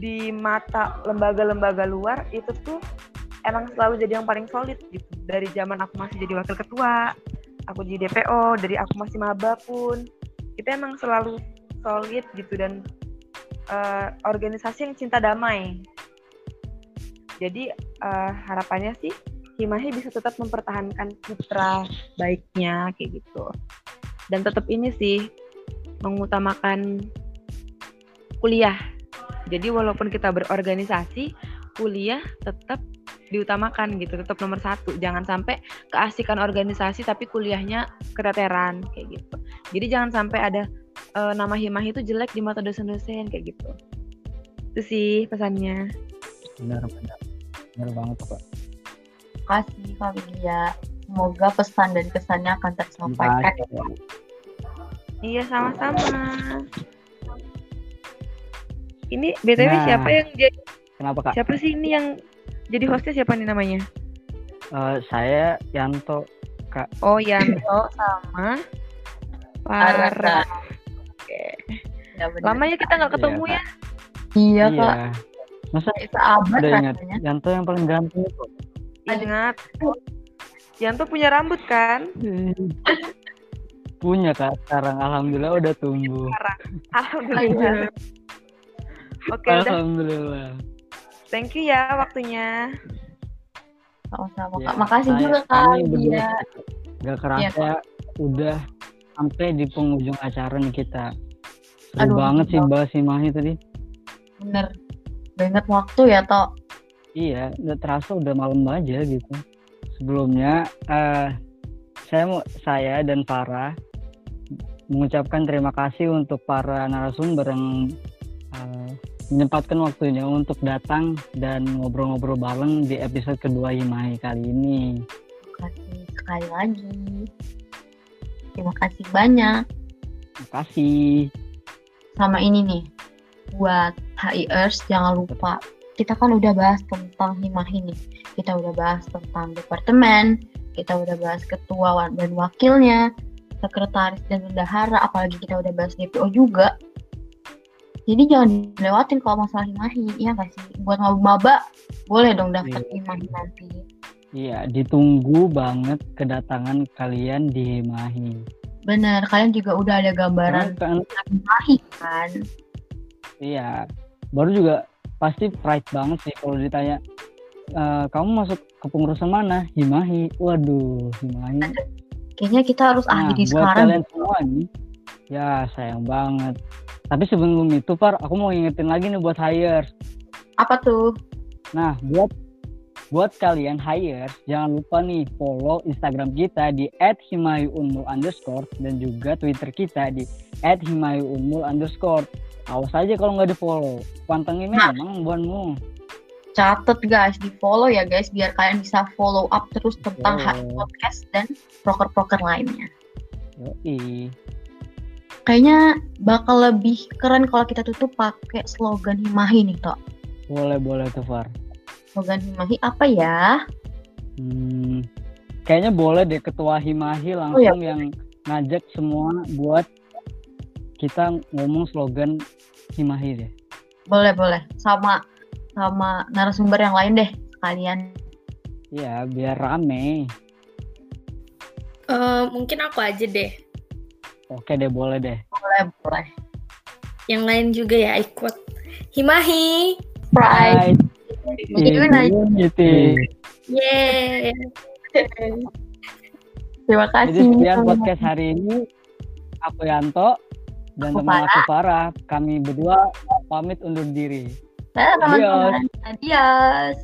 di mata lembaga-lembaga luar itu tuh emang selalu jadi yang paling solid gitu. Dari zaman aku masih jadi wakil ketua aku jadi DPO dari aku masih maba pun kita emang selalu solid gitu. Dan eh, organisasi yang cinta damai jadi eh, harapannya sih Himahi bisa tetap mempertahankan citra baiknya kayak gitu. Dan tetap ini sih mengutamakan kuliah. Jadi walaupun kita berorganisasi kuliah tetap diutamakan gitu tetap nomor satu. Jangan sampai keasikan organisasi tapi kuliahnya keteteran kayak gitu. Jadi jangan sampai ada eh, nama Himahi itu jelek di mata dosen-dosen kayak gitu. Itu sih pesannya. Benar benar. Benar banget kak. Kasih Kak Widya. Semoga pesan dan kesannya akan tersampaikan. Kak. Iya sama-sama. Ini BTW Nah. siapa yang jadi Kenapa kak? siapa sih ini yang jadi hostnya siapa nih namanya? Eh, saya Yanto Kak. Oh, Yanto sama Farah. Oke. Ya, bener. Lama ya kita nggak ketemu Iya, ya. Iya, Iya. Kak. Masa Sahabat udah ingat rasanya. Yanto yang paling ganteng itu. Ingat. Yanto punya rambut kan? *laughs* Punya kak sekarang alhamdulillah udah tumbuh. Alhamdulillah. *laughs* Oke, udah. Alhamdulillah. Thank you ya waktunya. Sama-sama, Ya, Kak. Makasih juga, Kak. Iya. Gak kerasa Iya, udah sampai di penghujung acara nih kita. Seru Aduh, banget sih bahas si Mahi tadi. Bener. Banget waktu ya, Tok. Iya, udah terasa udah malam aja gitu. Sebelumnya eh saya mau saya dan Farah mengucapkan terima kasih untuk para narasumber yang eh, menyempatkan waktunya untuk datang dan ngobrol-ngobrol bareng di episode kedua Himahi kali ini. Terima kasih sekali lagi. Terima kasih banyak. Terima kasih. Sama ini nih, buat HIers jangan lupa kita kan udah bahas tentang Himahi nih. Kita udah bahas tentang departemen, kita udah bahas ketua dan wakilnya, sekretaris dan bendahara, apalagi kita udah bahas DPO juga. Jadi jangan dilewatin kalau masalah Himahi, ya nggak sih? Buat maba-maba, boleh dong daftar Iya. Himahi nanti. Iya, ditunggu banget kedatangan kalian di Himahi. Bener, kalian juga udah ada gambaran Karena kan Himahi kan? Iya, baru juga pasti pride banget sih kalau ditanya "Eh, kamu masuk kepengurusan mana? Himahi. Waduh, Himahi. Kayaknya kita harus Nah, akhiri buat sekarang. kalian semua nih, ya sayang banget. Tapi sebelum itu, Par, aku mau ingetin lagi nih buat hires. Apa tuh? Nah, buat buat kalian hires, jangan lupa nih follow Instagram kita di @himayunmul underscore dan juga Twitter kita di @himayunmul underscore. Awas aja kalau nggak di follow. Pantengin Nah. emang buanmu. Catet guys, di follow ya guys, biar kalian bisa follow up terus tentang. HI Podcast dan proker-proker lainnya. Yoi. Kayaknya bakal lebih keren kalau kita tutup pakai slogan Himahi nih, Tok. Boleh boleh tuh Far. Slogan Himahi apa ya? Hmm, kayaknya boleh deh ketua Himahi Oh, ya. langsung yang ngajak semua buat kita ngomong slogan Himahi deh. Boleh, boleh. Sama sama narasumber yang lain deh sekalian. Iya, biar rame. Eh, mungkin aku aja deh. Oke deh, boleh deh. Boleh, boleh. Yang lain juga ya ikut. Himahi. Pride. Unity. Unity. Yeay. Terima Jadi kasih. sekian podcast hari ini. Aku Yanto dan Aku teman aku Farah. Kami berdua pamit undur diri. Dadah, Adios. Adios.